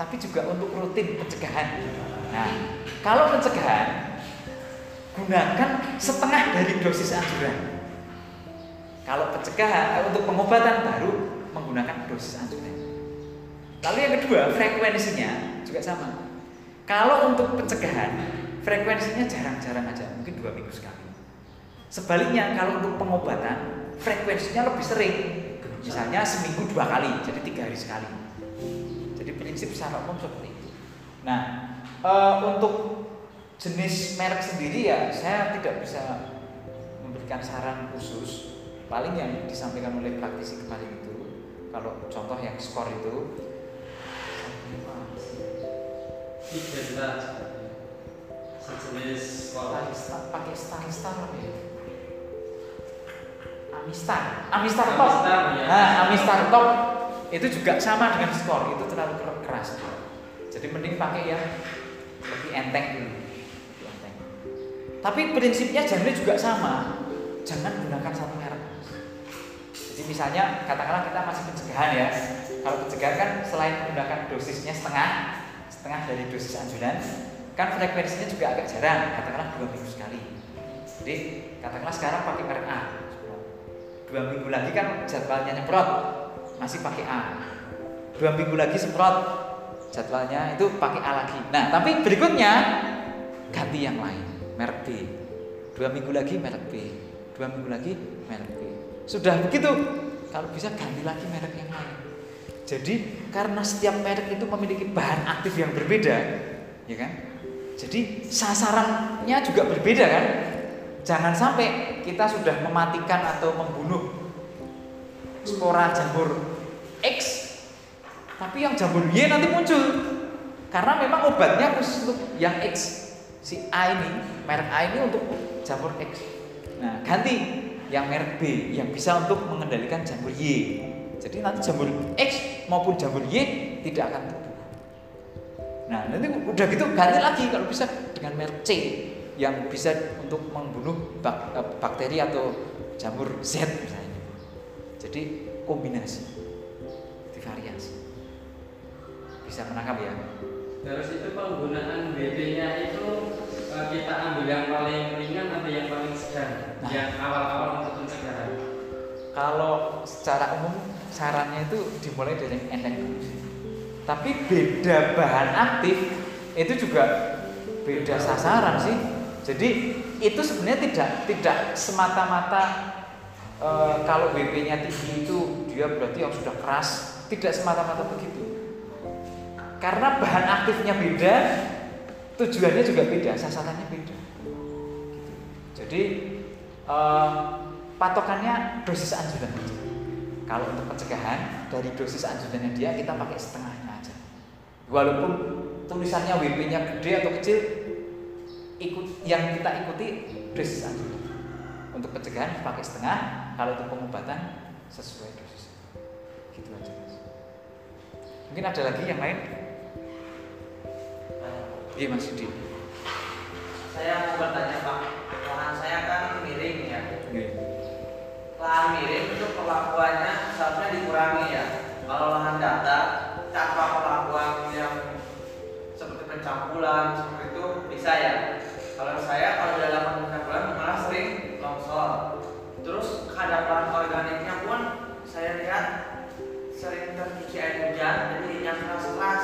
tapi juga untuk rutin pencegahan. Nah, kalau pencegahan, gunakan setengah dari dosis anjuran. Kalau pencegahan, eh, untuk pengobatan baru menggunakan dosis anjuran. Lalu yang kedua, frekuensinya juga sama. Kalau untuk pencegahan, frekuensinya jarang-jarang aja, mungkin dua minggu sekali. Sebaliknya, kalau untuk pengobatan, frekuensinya lebih sering. Misalnya seminggu dua kali, jadi tiga hari sekali. Jadi prinsip secara umum seperti itu. Nah, eh, untuk jenis merek sendiri ya, saya tidak bisa memberikan saran khusus. Paling yang disampaikan oleh praktisi kemarin itu, kalau contoh yang skor itu, sejenis skor. Pakai Staristar apa ya? Amistar, Amistar Top. Amistar, ya. Nah, Amistar Top itu juga sama dengan skor, itu terlalu ker- keras. Jadi mending pakai yang lebih enteng dulu. Tapi prinsipnya jamnya juga sama. Jangan gunakan satu merek. Jadi misalnya katakanlah kita masih pencegahan ya. Kalau pencegahan kan selain menggunakan dosisnya setengah, setengah dari dosis anjuran, kan frekuensinya juga agak jarang, katakanlah dua minggu sekali. Jadi katakanlah sekarang pakai merek A, dua minggu lagi kan jadwalnya nyemprot, masih pakai A. Dua minggu lagi semprot, jadwalnya itu pakai A lagi. Nah tapi berikutnya ganti yang lain, merek B. Dua minggu lagi merek B, dua minggu lagi merek B. Sudah begitu, kalau bisa ganti lagi merek yang lain. Jadi karena setiap merek itu memiliki bahan aktif yang berbeda, ya kan? Jadi sasarannya juga berbeda kan? Jangan sampai kita sudah mematikan atau membunuh spora jamur X, tapi yang jamur Y nanti muncul. Karena memang obatnya khusus untuk yang X. Si A ini, merek A ini untuk jamur X. Nah, ganti yang merek B yang bisa untuk mengendalikan jamur Y. Jadi nanti jamur X maupun jamur Y tidak akan tumbuh. Nah, nanti udah gitu ganti lagi kalau bisa dengan merek C yang bisa untuk membunuh bak- eh, bakteri atau jamur Z misalnya. Jadi kombinasi, divariasi. Bisa menangkap ya? Terus itu penggunaan BB-nya itu eh, kita ambil yang paling ringan atau yang paling sedang? Nah. Yang awal-awal untuk pencegahan. Kalau secara umum sarannya itu dimulai dari yang enteng dulu. Tapi beda bahan aktif itu juga beda sasaran sih. Jadi itu sebenarnya tidak tidak semata-mata eh, kalau BP-nya tinggi itu dia berarti yang sudah keras. Tidak semata-mata begitu. Karena bahan aktifnya beda, tujuannya juga beda, sasarannya beda. Gitu. Jadi eh, patokannya dosis anjuran aja. Kalau untuk pencegahan dari dosis anjurannya dia kita pakai setengahnya aja. Walaupun tulisannya WP-nya gede atau kecil yang kita ikuti dosis saja. Untuk pencegahan dipakai setengah, kalau untuk pengobatan sesuai dosis. Gitu aja. Mungkin ada lagi yang lain? Iya mas Yudi. Saya mau bertanya Pak, lahan saya kan miring ya. Iya. Lahan miring itu perlakuannya seharusnya dikurangi ya. Kalau lahan datar tanpa perlakuan yang seperti pencampuran seperti itu bisa ya. Kalau saya kalau dalam pencampuran malah sering longsor. Terus kadar organiknya pun saya lihat sering tercuci air hujan jadi yang keras-keras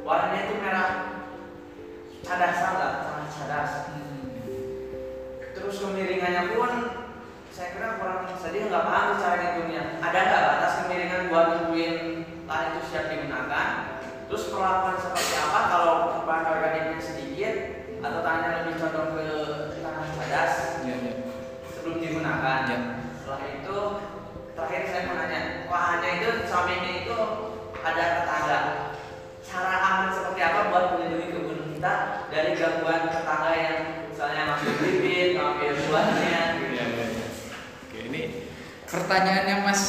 warnanya itu merah cadasan lah sangat cadas terus kemiringannya pun saya kira kurang saya nggak paham cara ngitungnya ada nggak batas kemiringan buat nungguin lahan itu siap digunakan? Terus perlakuan seperti apa kalau bahan organiknya sedikit atau tanahnya lebih condong ke tanah cadas Iya, iya. sebelum digunakan Ya. setelah itu terakhir saya mau nanya lahannya itu sampingnya itu ada tetangga cara aman seperti apa buat melindungi kebun kita dari gangguan tetangga yang misalnya ngambil bibit ngambil buahnya gitu. Iya, iya, iya. Oke, ini pertanyaannya Mas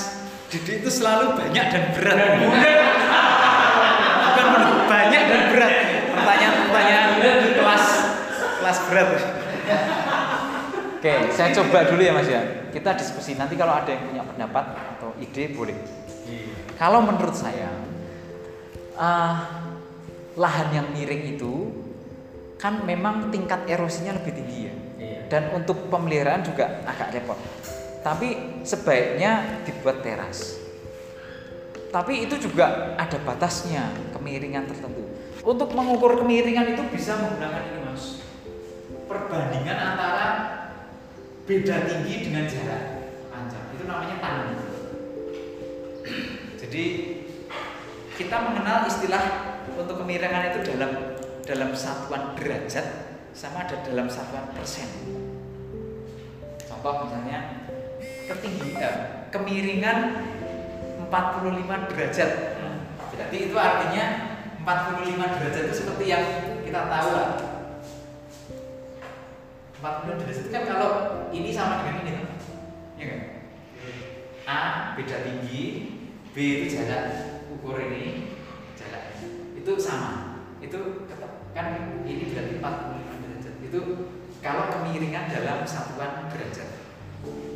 Didi itu selalu banyak dan berat. Bukan menurut banyak dan berat. Pertanyaan-pertanyaan kelas kelas berat. Oke, saya coba dulu ya Mas ya. Kita diskusi nanti kalau ada yang punya pendapat atau ide boleh. Kalau menurut saya eh, lahan yang miring itu kan memang tingkat erosinya lebih tinggi ya Iya. dan untuk pemeliharaan juga agak repot. Tapi sebaiknya dibuat teras. Tapi itu juga ada batasnya, kemiringan tertentu. Untuk mengukur kemiringan itu bisa menggunakan ini mas, perbandingan antara beda tinggi dengan jarak panjang. Itu namanya tanam. Jadi kita mengenal istilah untuk kemiringan itu dalam dalam satuan derajat sama ada dalam satuan persen. Contoh misalnya ketinggian eh, kemiringan 45 derajat. Berarti itu artinya 45 derajat itu seperti yang kita tahu lah. 45 derajat itu kan kalau ini sama dengan ini kan? Ya kan? A beda tinggi, B itu jarak ukur ini jarak itu sama. Itu kan ini berarti 45 derajat. Itu kalau kemiringan dalam satuan derajat.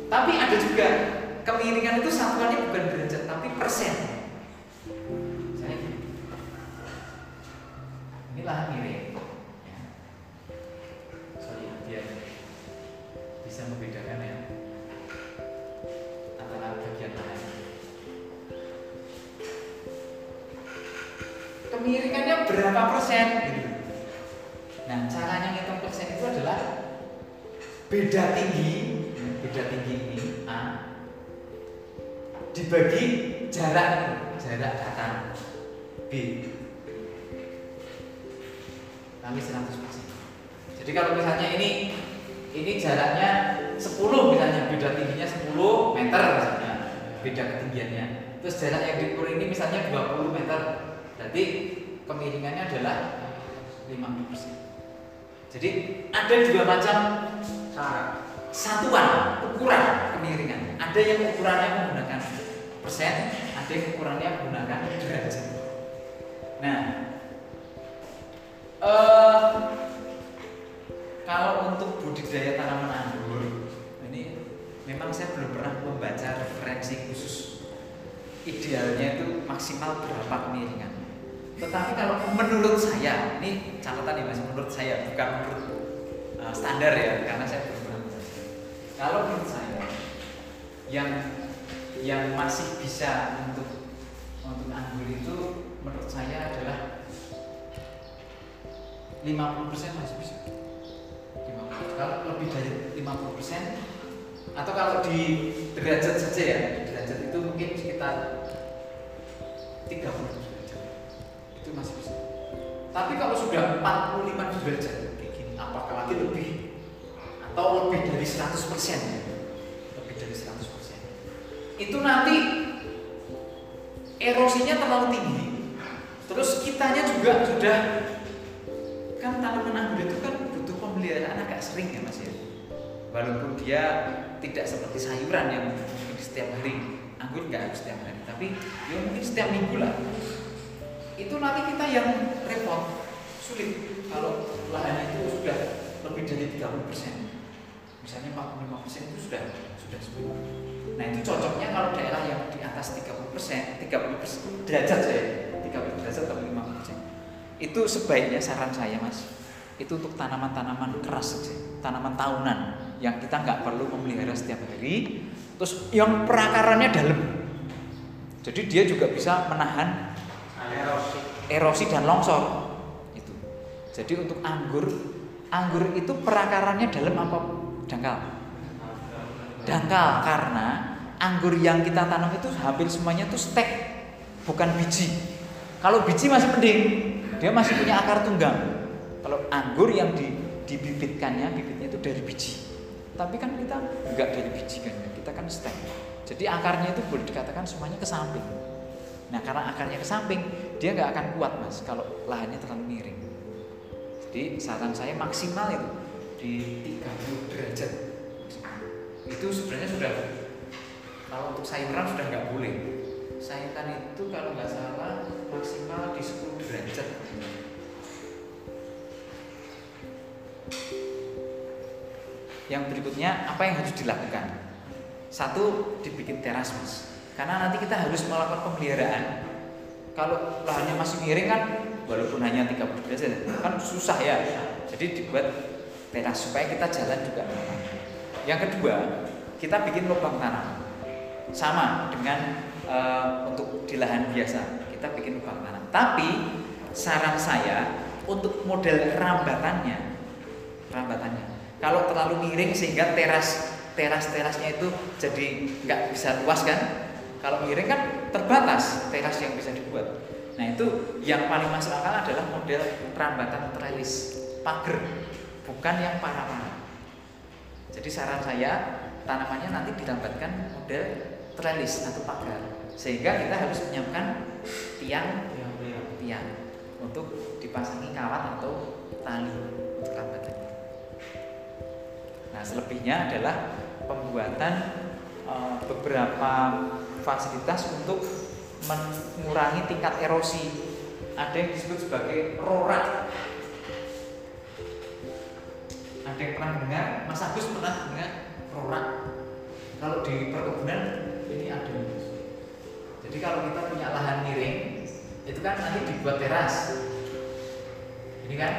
Tapi ada juga kemiringan itu satuannya bukan derajat tapi persen. Misalnya gini. Ini lahan miring. Ya. Sorry, biar bisa membedakan ya antara bagian lahan. Kemiringannya berapa persen? Nah, caranya ngitung persen itu adalah beda tinggi, beda tinggi ini A dibagi jarak jarak datar B. Kami 100% jadi kalau misalnya ini ini jaraknya 10 misalnya beda tingginya 10 meter misalnya beda ketinggiannya. Terus jarak yang diukur ini misalnya 20 meter berarti kemiringannya adalah 50% jadi ada dua macam satuan ukuran kemiringan. Ada yang ukurannya menggunakan persen ada yang ukurannya menggunakan derajat nah eh kalau untuk budidaya tanaman anggur ini memang saya belum pernah membaca referensi khusus. Idealnya itu maksimal berapa kemiringan. Tetapi kalau menurut saya ini catatan ya mas menurut saya bukan menurut uh, standar ya karena saya belum pernah membaca. Kalau menurut saya yang yang masih bisa untuk untuk anggur itu menurut saya adalah 50% masih bisa 50. kalau lebih dari 50% atau kalau di derajat saja ya derajat itu mungkin sekitar 30 derajat itu masih bisa tapi kalau sudah 45 derajat kayak gini apakah lagi lebih atau lebih dari 100% ya? Lebih dari 100% itu nanti erosinya terlalu tinggi terus kitanya juga sudah kan tanaman anggur itu kan butuh pemeliharaan agak sering ya mas ya. Walaupun dia tidak seperti sayuran yang setiap hari, anggur nggak harus setiap hari, tapi ya mungkin setiap minggu lah. Itu nanti kita yang repot, sulit kalau lahannya itu sudah lebih dari 30 persen. Misalnya 45 persen itu sudah sudah sulit. Nah itu cocoknya kalau daerah yang di atas 30 persen, 30 persen derajat saya, 30 derajat atau 5 persen. Itu sebaiknya saran saya mas, itu untuk tanaman-tanaman keras saja, tanaman tahunan yang kita nggak perlu memelihara setiap hari. Terus yang perakarannya dalam, jadi dia juga bisa menahan erosi erosi dan longsor. Itu. Jadi untuk anggur, anggur itu perakarannya dalam apa dangkal? Dangkal karena anggur yang kita tanam itu hampir semuanya itu stek, bukan biji. Kalau biji masih mending, dia masih punya akar tunggang. Kalau anggur yang di, dibibitkannya, bibitnya itu dari biji. Tapi kan kita enggak dari biji kan, kita kan stek. Jadi akarnya itu boleh dikatakan semuanya ke samping. Nah karena akarnya ke samping, dia nggak akan kuat mas kalau lahannya terlalu miring. Jadi saran saya maksimal itu di 30 derajat. Itu sebenarnya sudah kalau untuk sayuran sudah nggak boleh. Sayuran itu kalau nggak salah maksimal di 10 derajat. Yang berikutnya apa yang harus dilakukan? Satu dibikin teras mas, karena nanti kita harus melakukan pemeliharaan. Kalau lahannya masih miring kan, walaupun hanya 30 derajat kan susah ya. Jadi dibuat teras supaya kita jalan juga. Yang kedua, kita bikin lubang tanam. Sama dengan eh, untuk di lahan biasa, kita bikin lubang tanam. Tapi saran saya untuk model rambatannya, rambatannya. Kalau terlalu miring sehingga teras teras terasnya itu jadi nggak bisa luas kan? Kalau miring kan terbatas teras yang bisa dibuat. Nah itu yang paling masuk akal adalah model rambatan trellis pagar, bukan yang parah-parah. Jadi saran saya tanamannya nanti dirambatkan model trellis atau pagar, sehingga kita harus menyiapkan tiang tiang untuk dipasangi kawat atau tali untuk. Nah selebihnya adalah pembuatan uh, beberapa fasilitas untuk mengurangi tingkat erosi. Ada yang disebut sebagai rorak. Ada yang pernah dengar? Mas Agus pernah dengar rorak? Kalau di perkebunan ini ada. Jadi kalau kita punya lahan miring, itu kan nanti dibuat teras. Ini kan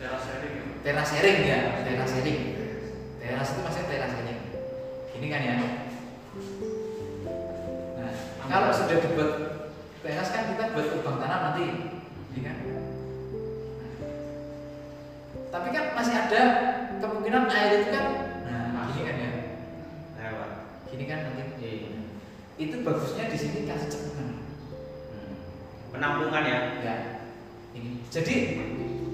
Teras sharing. teras sharing ya, teras sharing. Teras itu maksudnya teras sharing. Ini kan ya. Nah, kalau sudah dibuat teras kan kita buat lubang tanam nanti, ini kan. Nah. Tapi kan masih ada kemungkinan air itu kan, nah gini kan ya, lewat gini kan nanti. Iya. Itu bagusnya di sini kasih cekungan. Hmm. penampungan ya Ya, ini. Jadi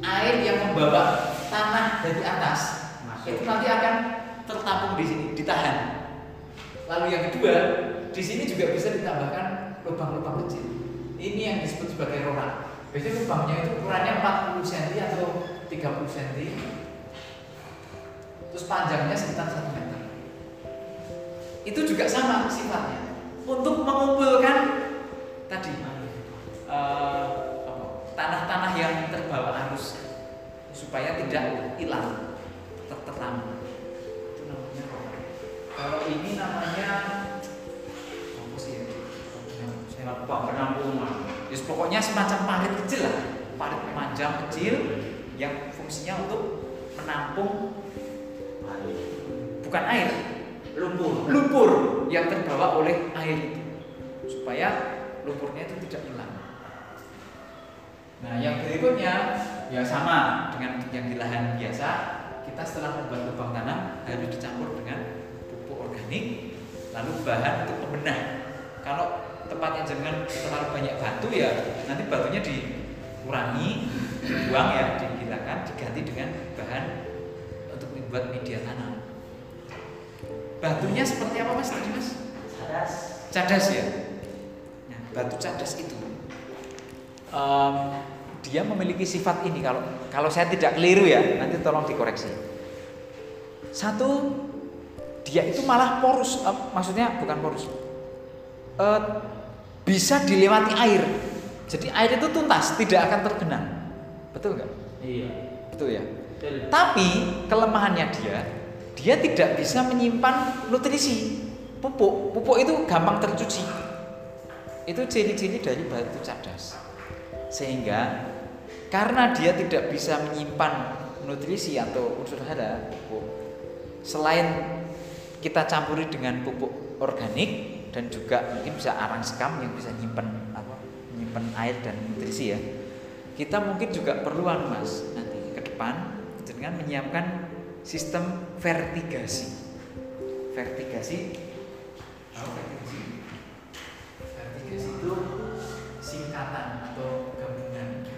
air yang membawa tanah dari atas itu masuk nanti akan tertampung di sini, ditahan. Lalu yang kedua, di sini juga bisa ditambahkan lubang-lubang kecil. Ini yang disebut sebagai rorak. Biasanya lubangnya itu ukurannya 40 cm atau 30 cm. Terus panjangnya sekitar 1 meter. Itu juga sama sifatnya. Untuk mengumpulkan tadi eh, tanah-tanah yang terbawa arus supaya tidak hilang tertanam itu namanya kalau ini namanya apa ya saya lupa. penampungan Yes, pokoknya semacam parit kecil lah parit panjang kecil yang fungsinya untuk menampung bukan air lumpur lumpur yang terbawa oleh air itu supaya lumpurnya itu tidak hilang. Nah, yang berikutnya ya sama dengan yang di lahan biasa, kita setelah membuat lubang tanam harus dicampur dengan pupuk organik, lalu bahan untuk pembenah. Kalau tempatnya jangan terlalu banyak batu ya nanti batunya dikurangi, dibuang ya, dihilangkan, diganti dengan bahan membuat media tanam. Batunya seperti apa mas tadi mas? cadas Cadas ya. Nah, batu cadas itu em, dia memiliki sifat ini kalau kalau saya tidak keliru ya, nanti tolong dikoreksi. Satu, dia itu malah porus, eh, maksudnya bukan porus, eh, bisa dilewati air. Jadi air itu tuntas, tidak akan tergenang. Betul nggak? Iya. Betul ya. Tapi kelemahannya dia, dia tidak bisa menyimpan nutrisi pupuk. Pupuk itu gampang tercuci. Itu ciri-ciri dari batu cadas. Sehingga karena dia tidak bisa menyimpan nutrisi atau unsur hara pupuk, selain kita campuri dengan pupuk organik dan juga mungkin bisa arang sekam yang bisa nyimpen apa menyimpan air dan nutrisi ya kita mungkin juga perlu anu mas nanti ke depan dengan menyiapkan sistem vertigasi. Vertigasi. Vertigasi? Vertigasi itu singkatan atau gabungan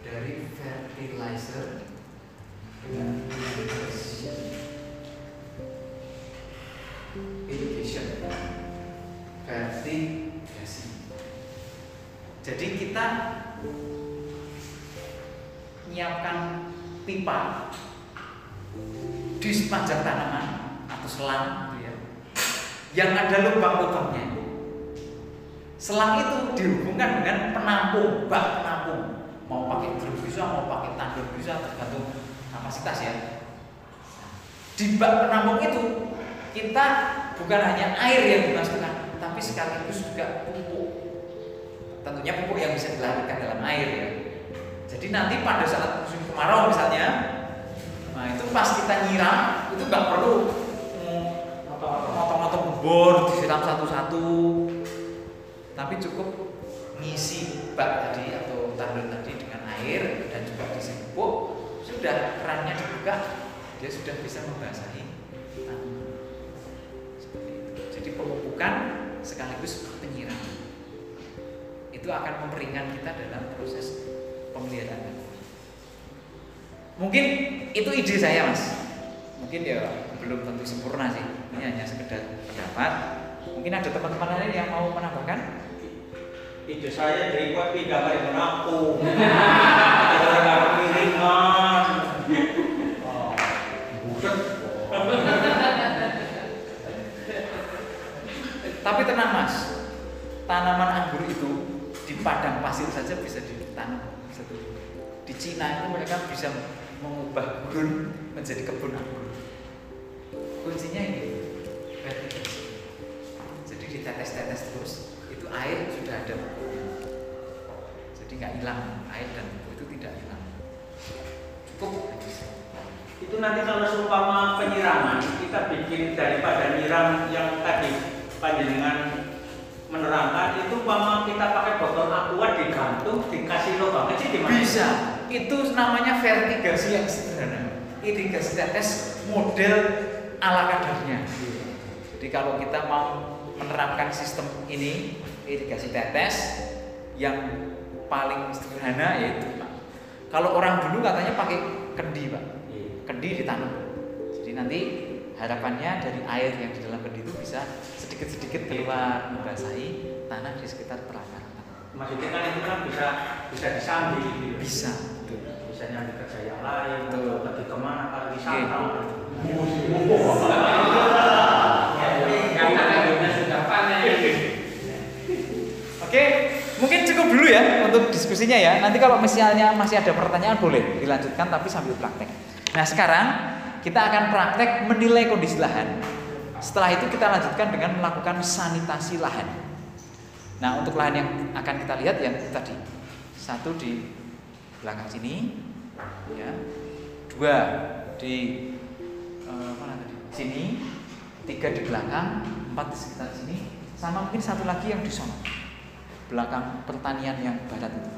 dari fertilizer dengan irrigation. Vertigasi. Jadi kita menyiapkan pipa di sepanjang tanaman atau selang gitu ya, yang ada lubang-lubangnya. Selang itu dihubungkan dengan penampung bak penampung. Mau pakai drum bisa mau pakai tandur bisa tergantung kapasitas ya. Di bak penampung itu kita bukan hanya air yang dimasukkan tapi sekaligus juga tentunya pupuk yang bisa dilahirkan dalam air ya. Jadi nanti pada saat musim kemarau misalnya nah itu pas kita nyiram itu nggak perlu motong-motong bor disiram satu-satu. Tapi cukup ngisi bak tadi atau tandur tadi dengan air dan juga diisi pupuk sudah kerannya dibuka dia sudah bisa membasahi tanaman jadi pemupukan sekaligus penyiraman itu akan memperingan kita dalam proses pemeliharaan. Mungkin itu ide saya mas. Mungkin ya belum tentu sempurna sih. Ini hanya sekedar pendapat. Mungkin ada teman-teman lain yang mau menambahkan? Ide saya dari buat pindah. Oh, buset. Tapi tenang mas, tanaman anggur itu di padang pasir saja bisa ditanam. Tumbuh. Di Cina itu mereka bisa mengubah gurun menjadi kebun anggur. Kuncinya ini. Jadi ditetes-tetes terus, itu air sudah ada. Jadi nggak hilang air dan pupuk itu tidak hilang. Cukup. Itu nanti kalau seumpama penyiraman kita bikin daripada nyiram yang tadi panjenengan menerangkan itu umpama kita pakai botol aqua digantung dikasih lubang kecil di mana? Bisa. Itu namanya vertigasi yang sederhana. Irigasi tetes model ala kadarnya. Jadi kalau kita mau menerapkan sistem ini irigasi tetes yang paling sederhana yaitu Pak. Kalau orang dulu katanya pakai kendi, Pak. Kendi ditanam. Jadi nanti harapannya dari air yang di dalam kendi itu bisa sedikit-sedikit keluar membasahi tanah di sekitar perakaran. Maksudnya kan itu kan bisa bisa disambi gitu. ya. Bisa. Betul. Bisa nyambi kerja yang lain, Betul. atau pergi ke mana pariwisata. Oke, mungkin cukup dulu ya untuk diskusinya ya. Nanti kalau misalnya masih ada pertanyaan boleh dilanjutkan tapi sambil praktek. Nah sekarang kita akan praktek menilai kondisi lahan. Setelah itu kita lanjutkan dengan melakukan sanitasi lahan. Nah untuk lahan yang akan kita lihat yang tadi satu di belakang sini, ya, dua di eh, mana tadi? Sini, tiga di belakang, empat di sekitar sini, sama mungkin satu lagi yang di sana belakang pertanian yang barat itu.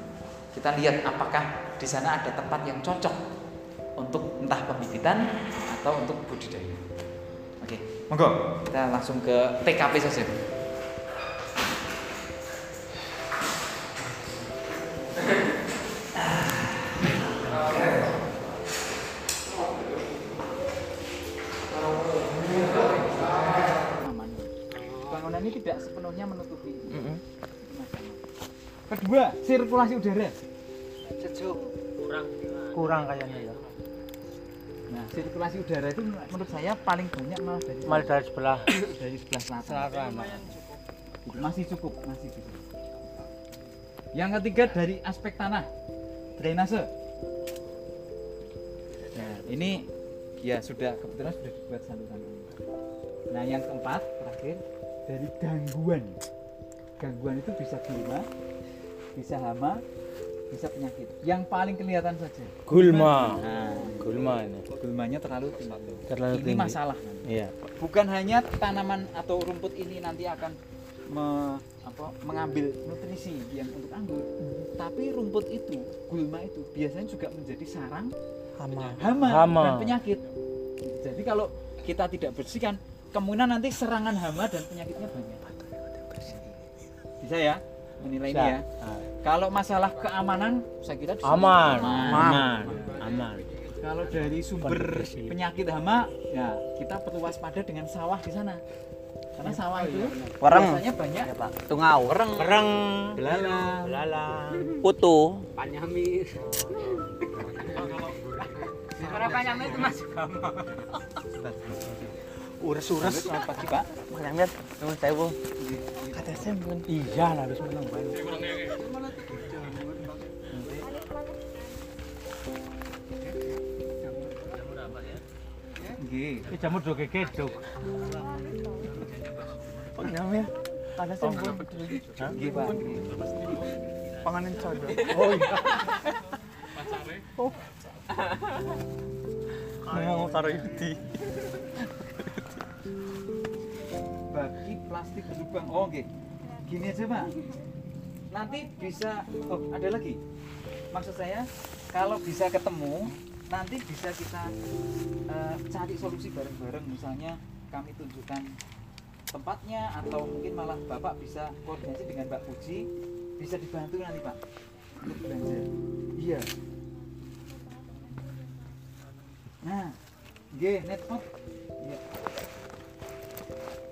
Kita lihat apakah di sana ada tempat yang cocok untuk entah pembibitan atau untuk budidaya. Monggo kita langsung ke TKP saja. Bangunan ini tidak sepenuhnya menutupi. Mas Dano. Kedua, sirkulasi udara. Sejuk. kurang kayaknya ya Nah, sirkulasi udara itu menurut saya paling banyak malah dari malah dari sebelah dari sebelah selatan. selatan Masih cukup, masih bisa. Yang ketiga dari aspek tanah, drainase. Nah, ini ya sudah kebetulan sudah dibuat saluran air. Nah, yang keempat terakhir dari gangguan. Gangguan itu bisa gulma, bisa hama, bisa penyakit. Yang paling kelihatan saja. gulma Nah, gulma ini gulmanya terlalu tinggi. terlalu ini tinggi masalah nanti. iya bukan hanya tanaman atau rumput ini nanti akan me- apa, mengambil nutrisi yang untuk anggur tapi rumput itu gulma itu biasanya juga menjadi sarang hama hama, Hama. dan penyakit jadi kalau kita tidak bersihkan kemungkinan nanti serangan hama dan penyakitnya banyak bisa ya menilai ini ya kalau masalah keamanan saya kira aman aman. aman aman Kalau dari sumber penyakit hama, ya kita perlu waspada dengan sawah di sana. Karena sawah itu Wereng. biasanya banyak Tungau. Wereng. kereng belalang. belalang Putu. Panyami. Para panyami itu masih ures-ures Selamat pagi Pak. Makanya lihat. Nuhun sewu. Kata saya belum. iya lah harus menang banget Nggih. ini jamur do Nyamir. Kata saya belum. Nggih Pak. Panganan codo. oh iya Pacare. Ngomong karo Yudi. Bagi plastik berlubang. Oh nggih. Gini aja Pak. Nanti bisa oh ada lagi. Maksud saya kalau bisa ketemu nanti bisa kita eh, cari solusi bareng-bareng misalnya kami tunjukkan tempatnya atau mungkin malah Bapak bisa koordinasi dengan Mbak Puji bisa dibantu nanti Pak untuk belanja. Iya. Nah, nggih netpot. Iya.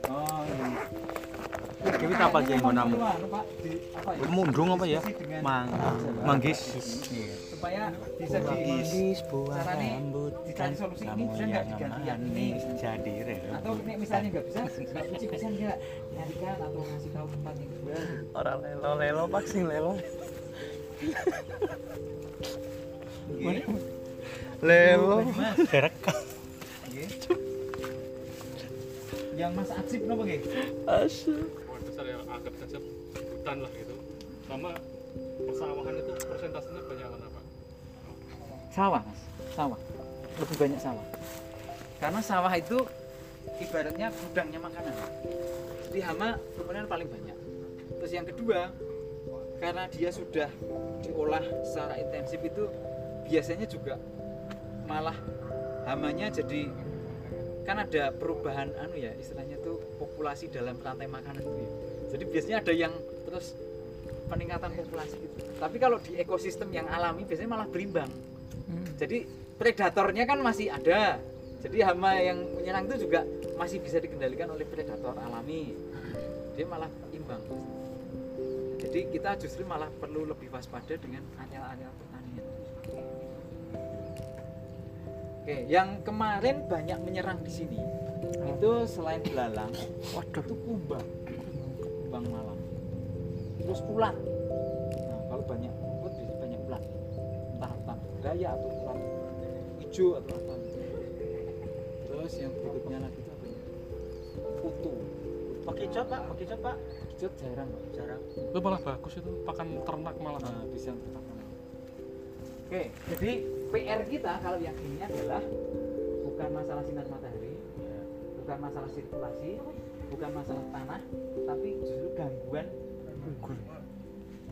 Oh, iya. Dewi apa aja yang mau namu? Pak, ya? Mundung apa ya? Dengan Mang- Pak. manggis. supaya bisa di Manggis buah rambut ini kamu nggak yang yang manis jadi rela. atau misalnya nggak bisa Mbak Puji bisa nggak nyarikan atau ngasih tahu tempat yang jual Orang lelo lelo vaksin lelo. Nggih. Lelo. Direkam. Yang Mas Ajib napa nggih Asyik. Pohon besar yang anggap saja hutan lah gitu. Sama persawahan itu persentasenya banyak mana pak? sawah Mas sawah lebih banyak sawah karena sawah itu ibaratnya gudangnya makanan jadi hama kemudian paling banyak terus yang kedua karena dia sudah diolah secara intensif itu biasanya juga malah hamanya jadi kan ada perubahan anu ya istilahnya tuh populasi dalam rantai makanan itu ya. jadi biasanya ada yang terus peningkatan populasi gitu. Tapi kalau di ekosistem yang alami biasanya malah berimbang. Jadi predatornya kan masih ada. Jadi hama yang menyerang itu juga masih bisa dikendalikan oleh predator alami. Dia malah imbang. Jadi kita justru malah perlu lebih waspada dengan anyal-anyal oke. Yang kemarin banyak menyerang di sini. Itu selain belalang waduh. itu kumbang. Kumbang malam. Terus ulat nah kalau banyak rumput bisa banyak ulat entah ulat gaya atau ulat hijau atau apa. Terus yang berikutnya lagi itu apa ya? Kutu Pakai cat pak, pakai cat pak. hijau jarang. Jarang. Itu malah bagus itu pakan ternak malah. nah, bisa pakan. oke jadi PR kita kalau yang ini adalah bukan masalah sinar matahari bukan masalah sirkulasi bukan masalah tanah tapi justru gangguan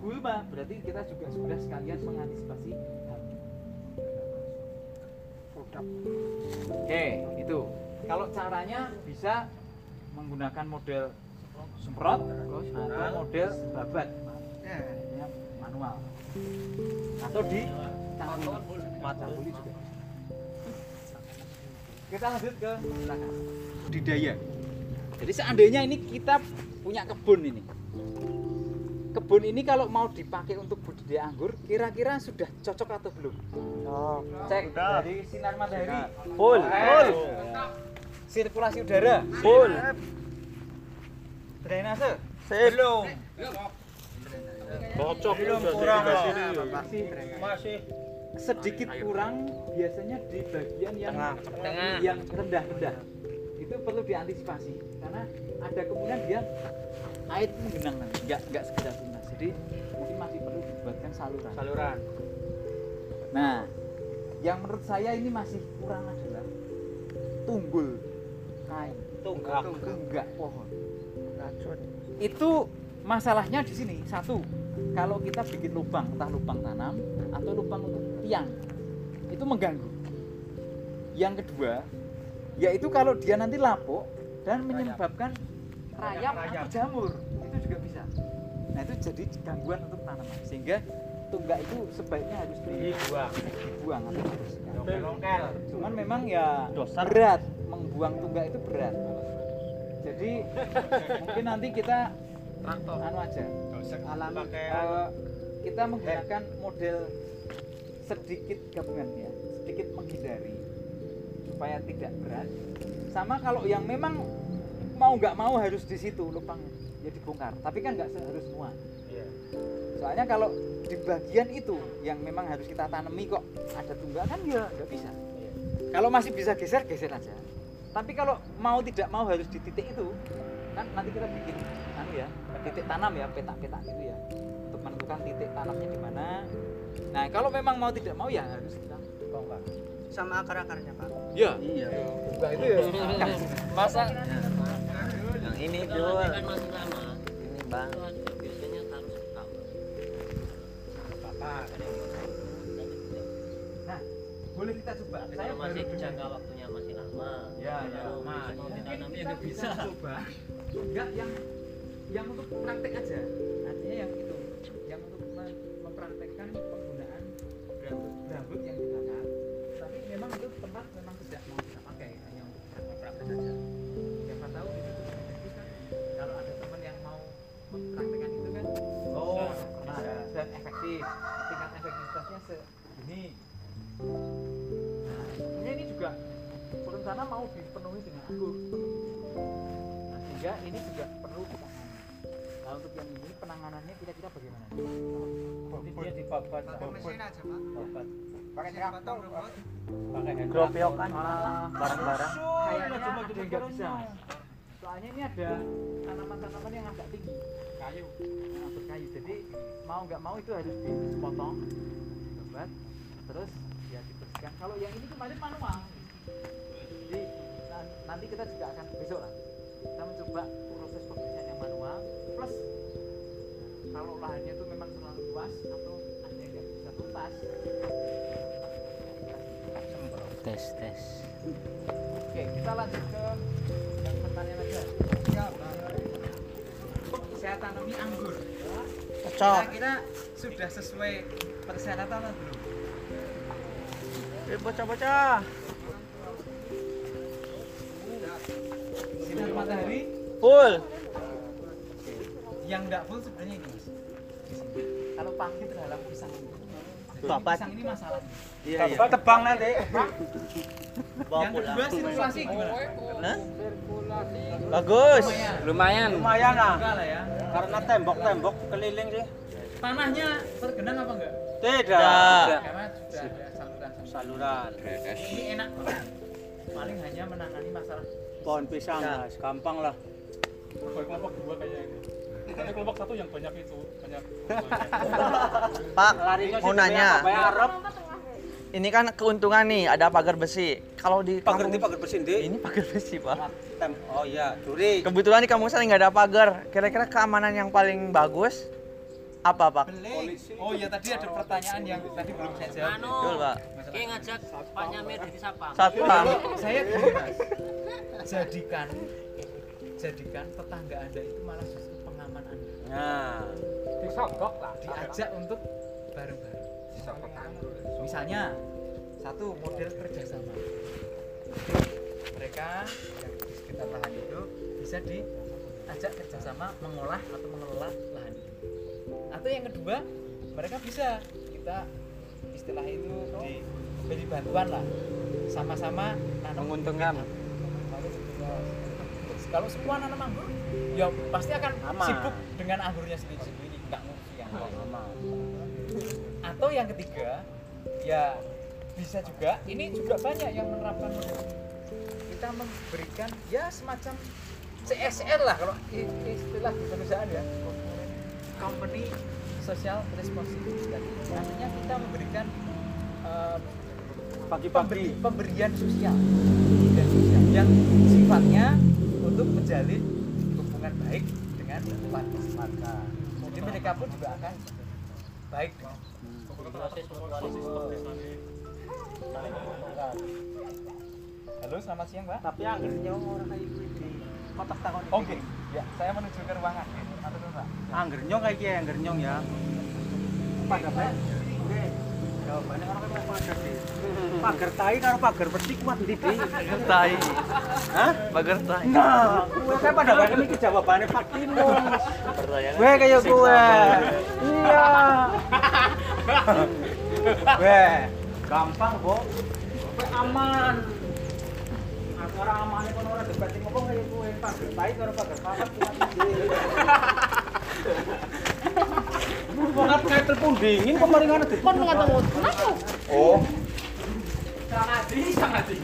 gulma berarti kita juga sudah sekalian mengantisipasi. Oke, itu. Kalau caranya bisa menggunakan model semprot atau model babat. Ya, manual. Atau di cangkul. Kita lanjut ke. Budidaya. Jadi seandainya ini kita punya kebun ini. kebun ini kalau mau dipakai untuk budidaya anggur, kira-kira sudah cocok atau belum? Oh, Cek dari sinar matahari. full, full, Sirkulasi udara. full. Drainase. Belum. Cocok Belum kurang. Masih Masih sedikit kurang biasanya di bagian yang Tengah. Tengah. yang rendah-rendah. Itu perlu diantisipasi karena ada kemungkinan dia air menggenang nanti, nggak nggak sekedar tunas. Jadi mungkin masih perlu dibuatkan saluran. saluran. Nah, yang menurut saya ini masih kurang adalah tunggul kain, Tunggak. tunggak pohon. Racun. Itu masalahnya di sini satu, kalau kita bikin lubang, entah lubang tanam atau lubang untuk tiang, itu mengganggu. Yang kedua, yaitu kalau dia nanti lapuk dan menyebabkan rayap atau jamur, itu juga bisa. Nah itu jadi gangguan untuk tanaman, sehingga tunggak itu sebaiknya harus Dibuang. dibuang atau dibersihkan. Cuman memang ya Dosa. berat, membuang tunggak itu berat. Jadi mungkin nanti kita anu aja, Alam pakai eh, kita menggunakan model sedikit gabungan ya, sedikit menghindari supaya tidak berat. Sama kalau yang memang mau nggak mau harus di situ lubang ya dibongkar, tapi kan nggak harus semua. Iya. Soalnya kalau di bagian itu yang memang harus kita tanami kok ada tunggak kan ya nggak bisa. Iya. Kalau masih bisa geser geser aja. Tapi kalau mau tidak mau harus di titik itu kan nanti kita bikin anu ya titik tanam ya petak-petak gitu ya untuk menentukan titik tanamnya di mana. Nah kalau memang mau tidak mau ya harus kita bongkar. sama akar-akarnya, Pak. Iya. Iya. Tunggak itu ya. Masa Yang ini jual. Ini bang. Biasanya taruh setahun. Nah boleh kita coba. Tapi Saya kalau masih baru jangka waktunya masih lama. Ya, ya, lama. mau Mungkin ditanam ya kita bisa. coba enggak yang yang untuk praktek aja artinya yang mem- mempraktekkan penggunaan gambut gambut yang dibakar tapi memang itu tempat memang tidak mau kita pakai hanya untuk praktek saja. Siapa tahu itu kan kalau ada teman yang mau mempraktekkan itu kan Oh, nah, dan efektif. Tingkat efektivitasnya segini nah sebenarnya ini juga rencana mau dipenuhi dengan anggur nah, sehingga ini juga perlu ditangani nah untuk yang ini penanganannya kira-kira bagaimana? Jadi dia dibabat. mesin aja pak? Babat. pakai traktor Pakai hand Gropiokan barang-barang. Kayaknya cuma nggak bisa. soalnya ini ada tanaman-tanaman yang agak tinggi. Kayu. Nah, berkayu jadi mau nggak mau itu harus dipotong dibabat terus ya dibersihkan. Kalau yang ini kemarin manual. Jadi nan- nanti kita juga akan besok lah kita mencoba proses pembersihan plus kalau lahannya itu memang terlalu luas atau ada yang bisa tuntas Tes tes. Oke, kita lanjut ke yang pertanyaan aja. Saya tanami anggur. Cocok. Kira-kira sudah sesuai persyaratan atau belum? Eh, bocah-bocah. Sinar matahari Full. Yang enggak full sebenarnya ini mas. Kalau pagi terhadap pisang Babat. pisang ini masalahnya. Iya, iya. Tebang nanti. yang kedua sirkulasi gimana? Hah? Bagus. Lumayan. Lumayan ah. Lah ya. Karena tembok-tembok keliling sih. Tanahnya tergenang apa enggak? Tidak. Karena sudah ada saluran. Saluran. Ini enak banget. Paling hanya menangani masalah Pohon pisang, Mas. gampang lah. Kelompok dua kayaknya ini. Tapi kelompok satu yang banyak itu banyak. Pak, Larinya mau nanya. Ini kan keuntungan nih, ada pagar besi. Kalau di Pagar kampung di pagar bersindi. ini pagar besi, Pak. Tem oh iya, duri. Kebetulan di kampung saya nggak ada pagar. Kira-kira keamanan yang paling bagus apa, Pak? Oh iya tadi ada pertanyaan yang tadi belum saya jawab. Anu, Betul, Pak. Ki ngajak Pak Nyamir di Sapang. Satpam. Saya mas, jadikan jadikan tetangga anda itu malah justru. Nah, Disogok lah. Diajak untuk bareng-bareng. Misalnya satu model kerjasama. Mereka yang di sekitar lahan itu bisa diajak kerjasama mengolah atau mengelola lahan ini. atau yang kedua mereka bisa kita istilah itu diberi bantuan lah sama-sama Menguntungkan. Kalau semua nanam anggur ya pasti akan Aman. sibuk dengan anggurnya sendiri-sendiri nggak ngurusi yang atau yang ketiga ya bisa juga ini juga banyak yang menerapkan kita memberikan ya semacam CSR lah kalau istilah perusahaan ya. Company social responsibility. Artinya kita memberikan eh, Pagi-pagi. pemberi- pemberian sosial. Pemberian sosial yang sifatnya untuk menjalin hubungan baik dengan warga warga jadi mereka pun juga akan baik dengan Halo, selamat siang, Pak. Tapi anggernya orang kayak gini. Kotak takon. Oke, ya, saya menuju ke ruangan. Matur nuwun, Pak. Anggernya kayak gini, anggernya ya. Pada baik. Jawabannya orang kayak pada sih. Pagar tai karo pagar peti kuat ndi, Di? Tai. Hah? Bager tai. Nah, gue kayak pada baik ini jawabannya Pak Timun. Gue kayak gue. Iya. Gue gampang, Bo. Gue aman. Antara aman itu orang debat sing ngomong kayak gue pagar tai karo pagar papat kuat ndi. Kayak telepon dingin kok mari ngono depan ngatamu. Oh. Sangat di, sangat di.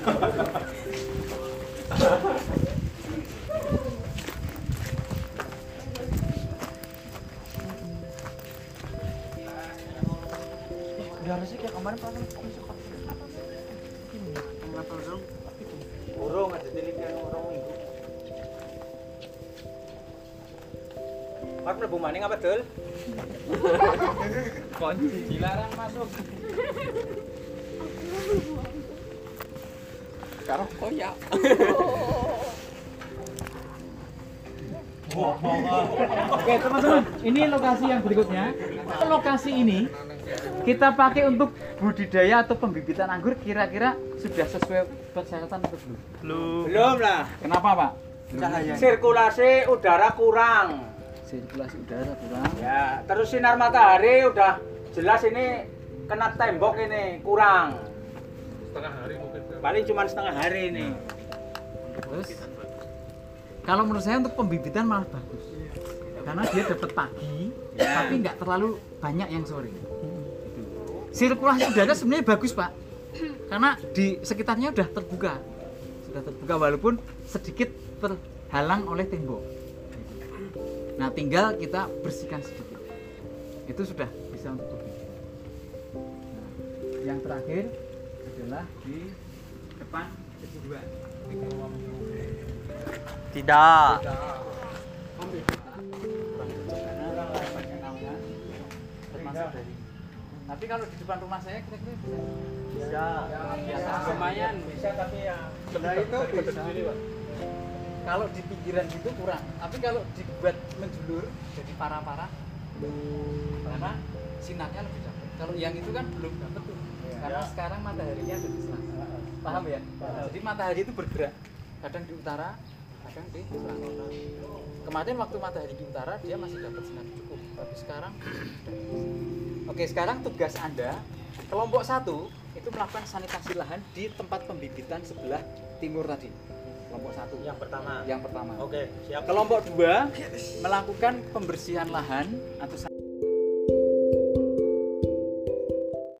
Ya harusnya kayak kemarin pas kok bisa Urung ada telitian urung minggu. Pak mlebu maning apa dul? Kunci dilarang masuk. Karo koyak. Oke, teman-teman, ini lokasi yang berikutnya. Lokasi ini kita pakai untuk budidaya atau pembibitan anggur kira-kira sudah sesuai persyaratan atau belum? Belum. Belum lah. Kenapa, Pak? Sirkulasi udara kurang. Sirkulasi udara kurang. Ya, terus sinar matahari udah jelas ini kena tembok ini kurang. setengah hari mungkin Paling cuma setengah hari ini. Terus kalau menurut saya untuk pembibitan malah bagus. Karena dia dapat pagi, tapi nggak terlalu banyak yang sore. Sirkulasi udara sebenarnya bagus, Pak. Karena di sekitarnya udah terbuka. Sudah terbuka walaupun sedikit terhalang oleh tembok. Nah, tinggal kita bersihkan sedikit. Itu sudah bisa untuk pembibitan. Nah, yang terakhir adalah di depan kedua. Tidak. Tapi kalau di depan rumah saya kira-kira bisa. Bisa. Biasa. Lumayan bisa tapi ya Nah itu bisa. Kalau di pinggiran gitu kurang. Tapi kalau dibuat menjulur jadi para-para karena sinarnya lebih dapat. Kalau yang itu kan belum dapat tuh. Karena sekarang mataharinya ada di selatan. Paham ya? Jadi matahari itu bergerak. Kadang di utara, kadang di selatan. Kemarin waktu matahari di utara dia masih dapat sinar cukup. Tapi sekarang Oke, sekarang tugas Anda kelompok satu itu melakukan sanitasi lahan di tempat pembibitan sebelah timur tadi. Kelompok satu. yang pertama. Yang pertama. Oke, siap. Kelompok dua melakukan pembersihan lahan atau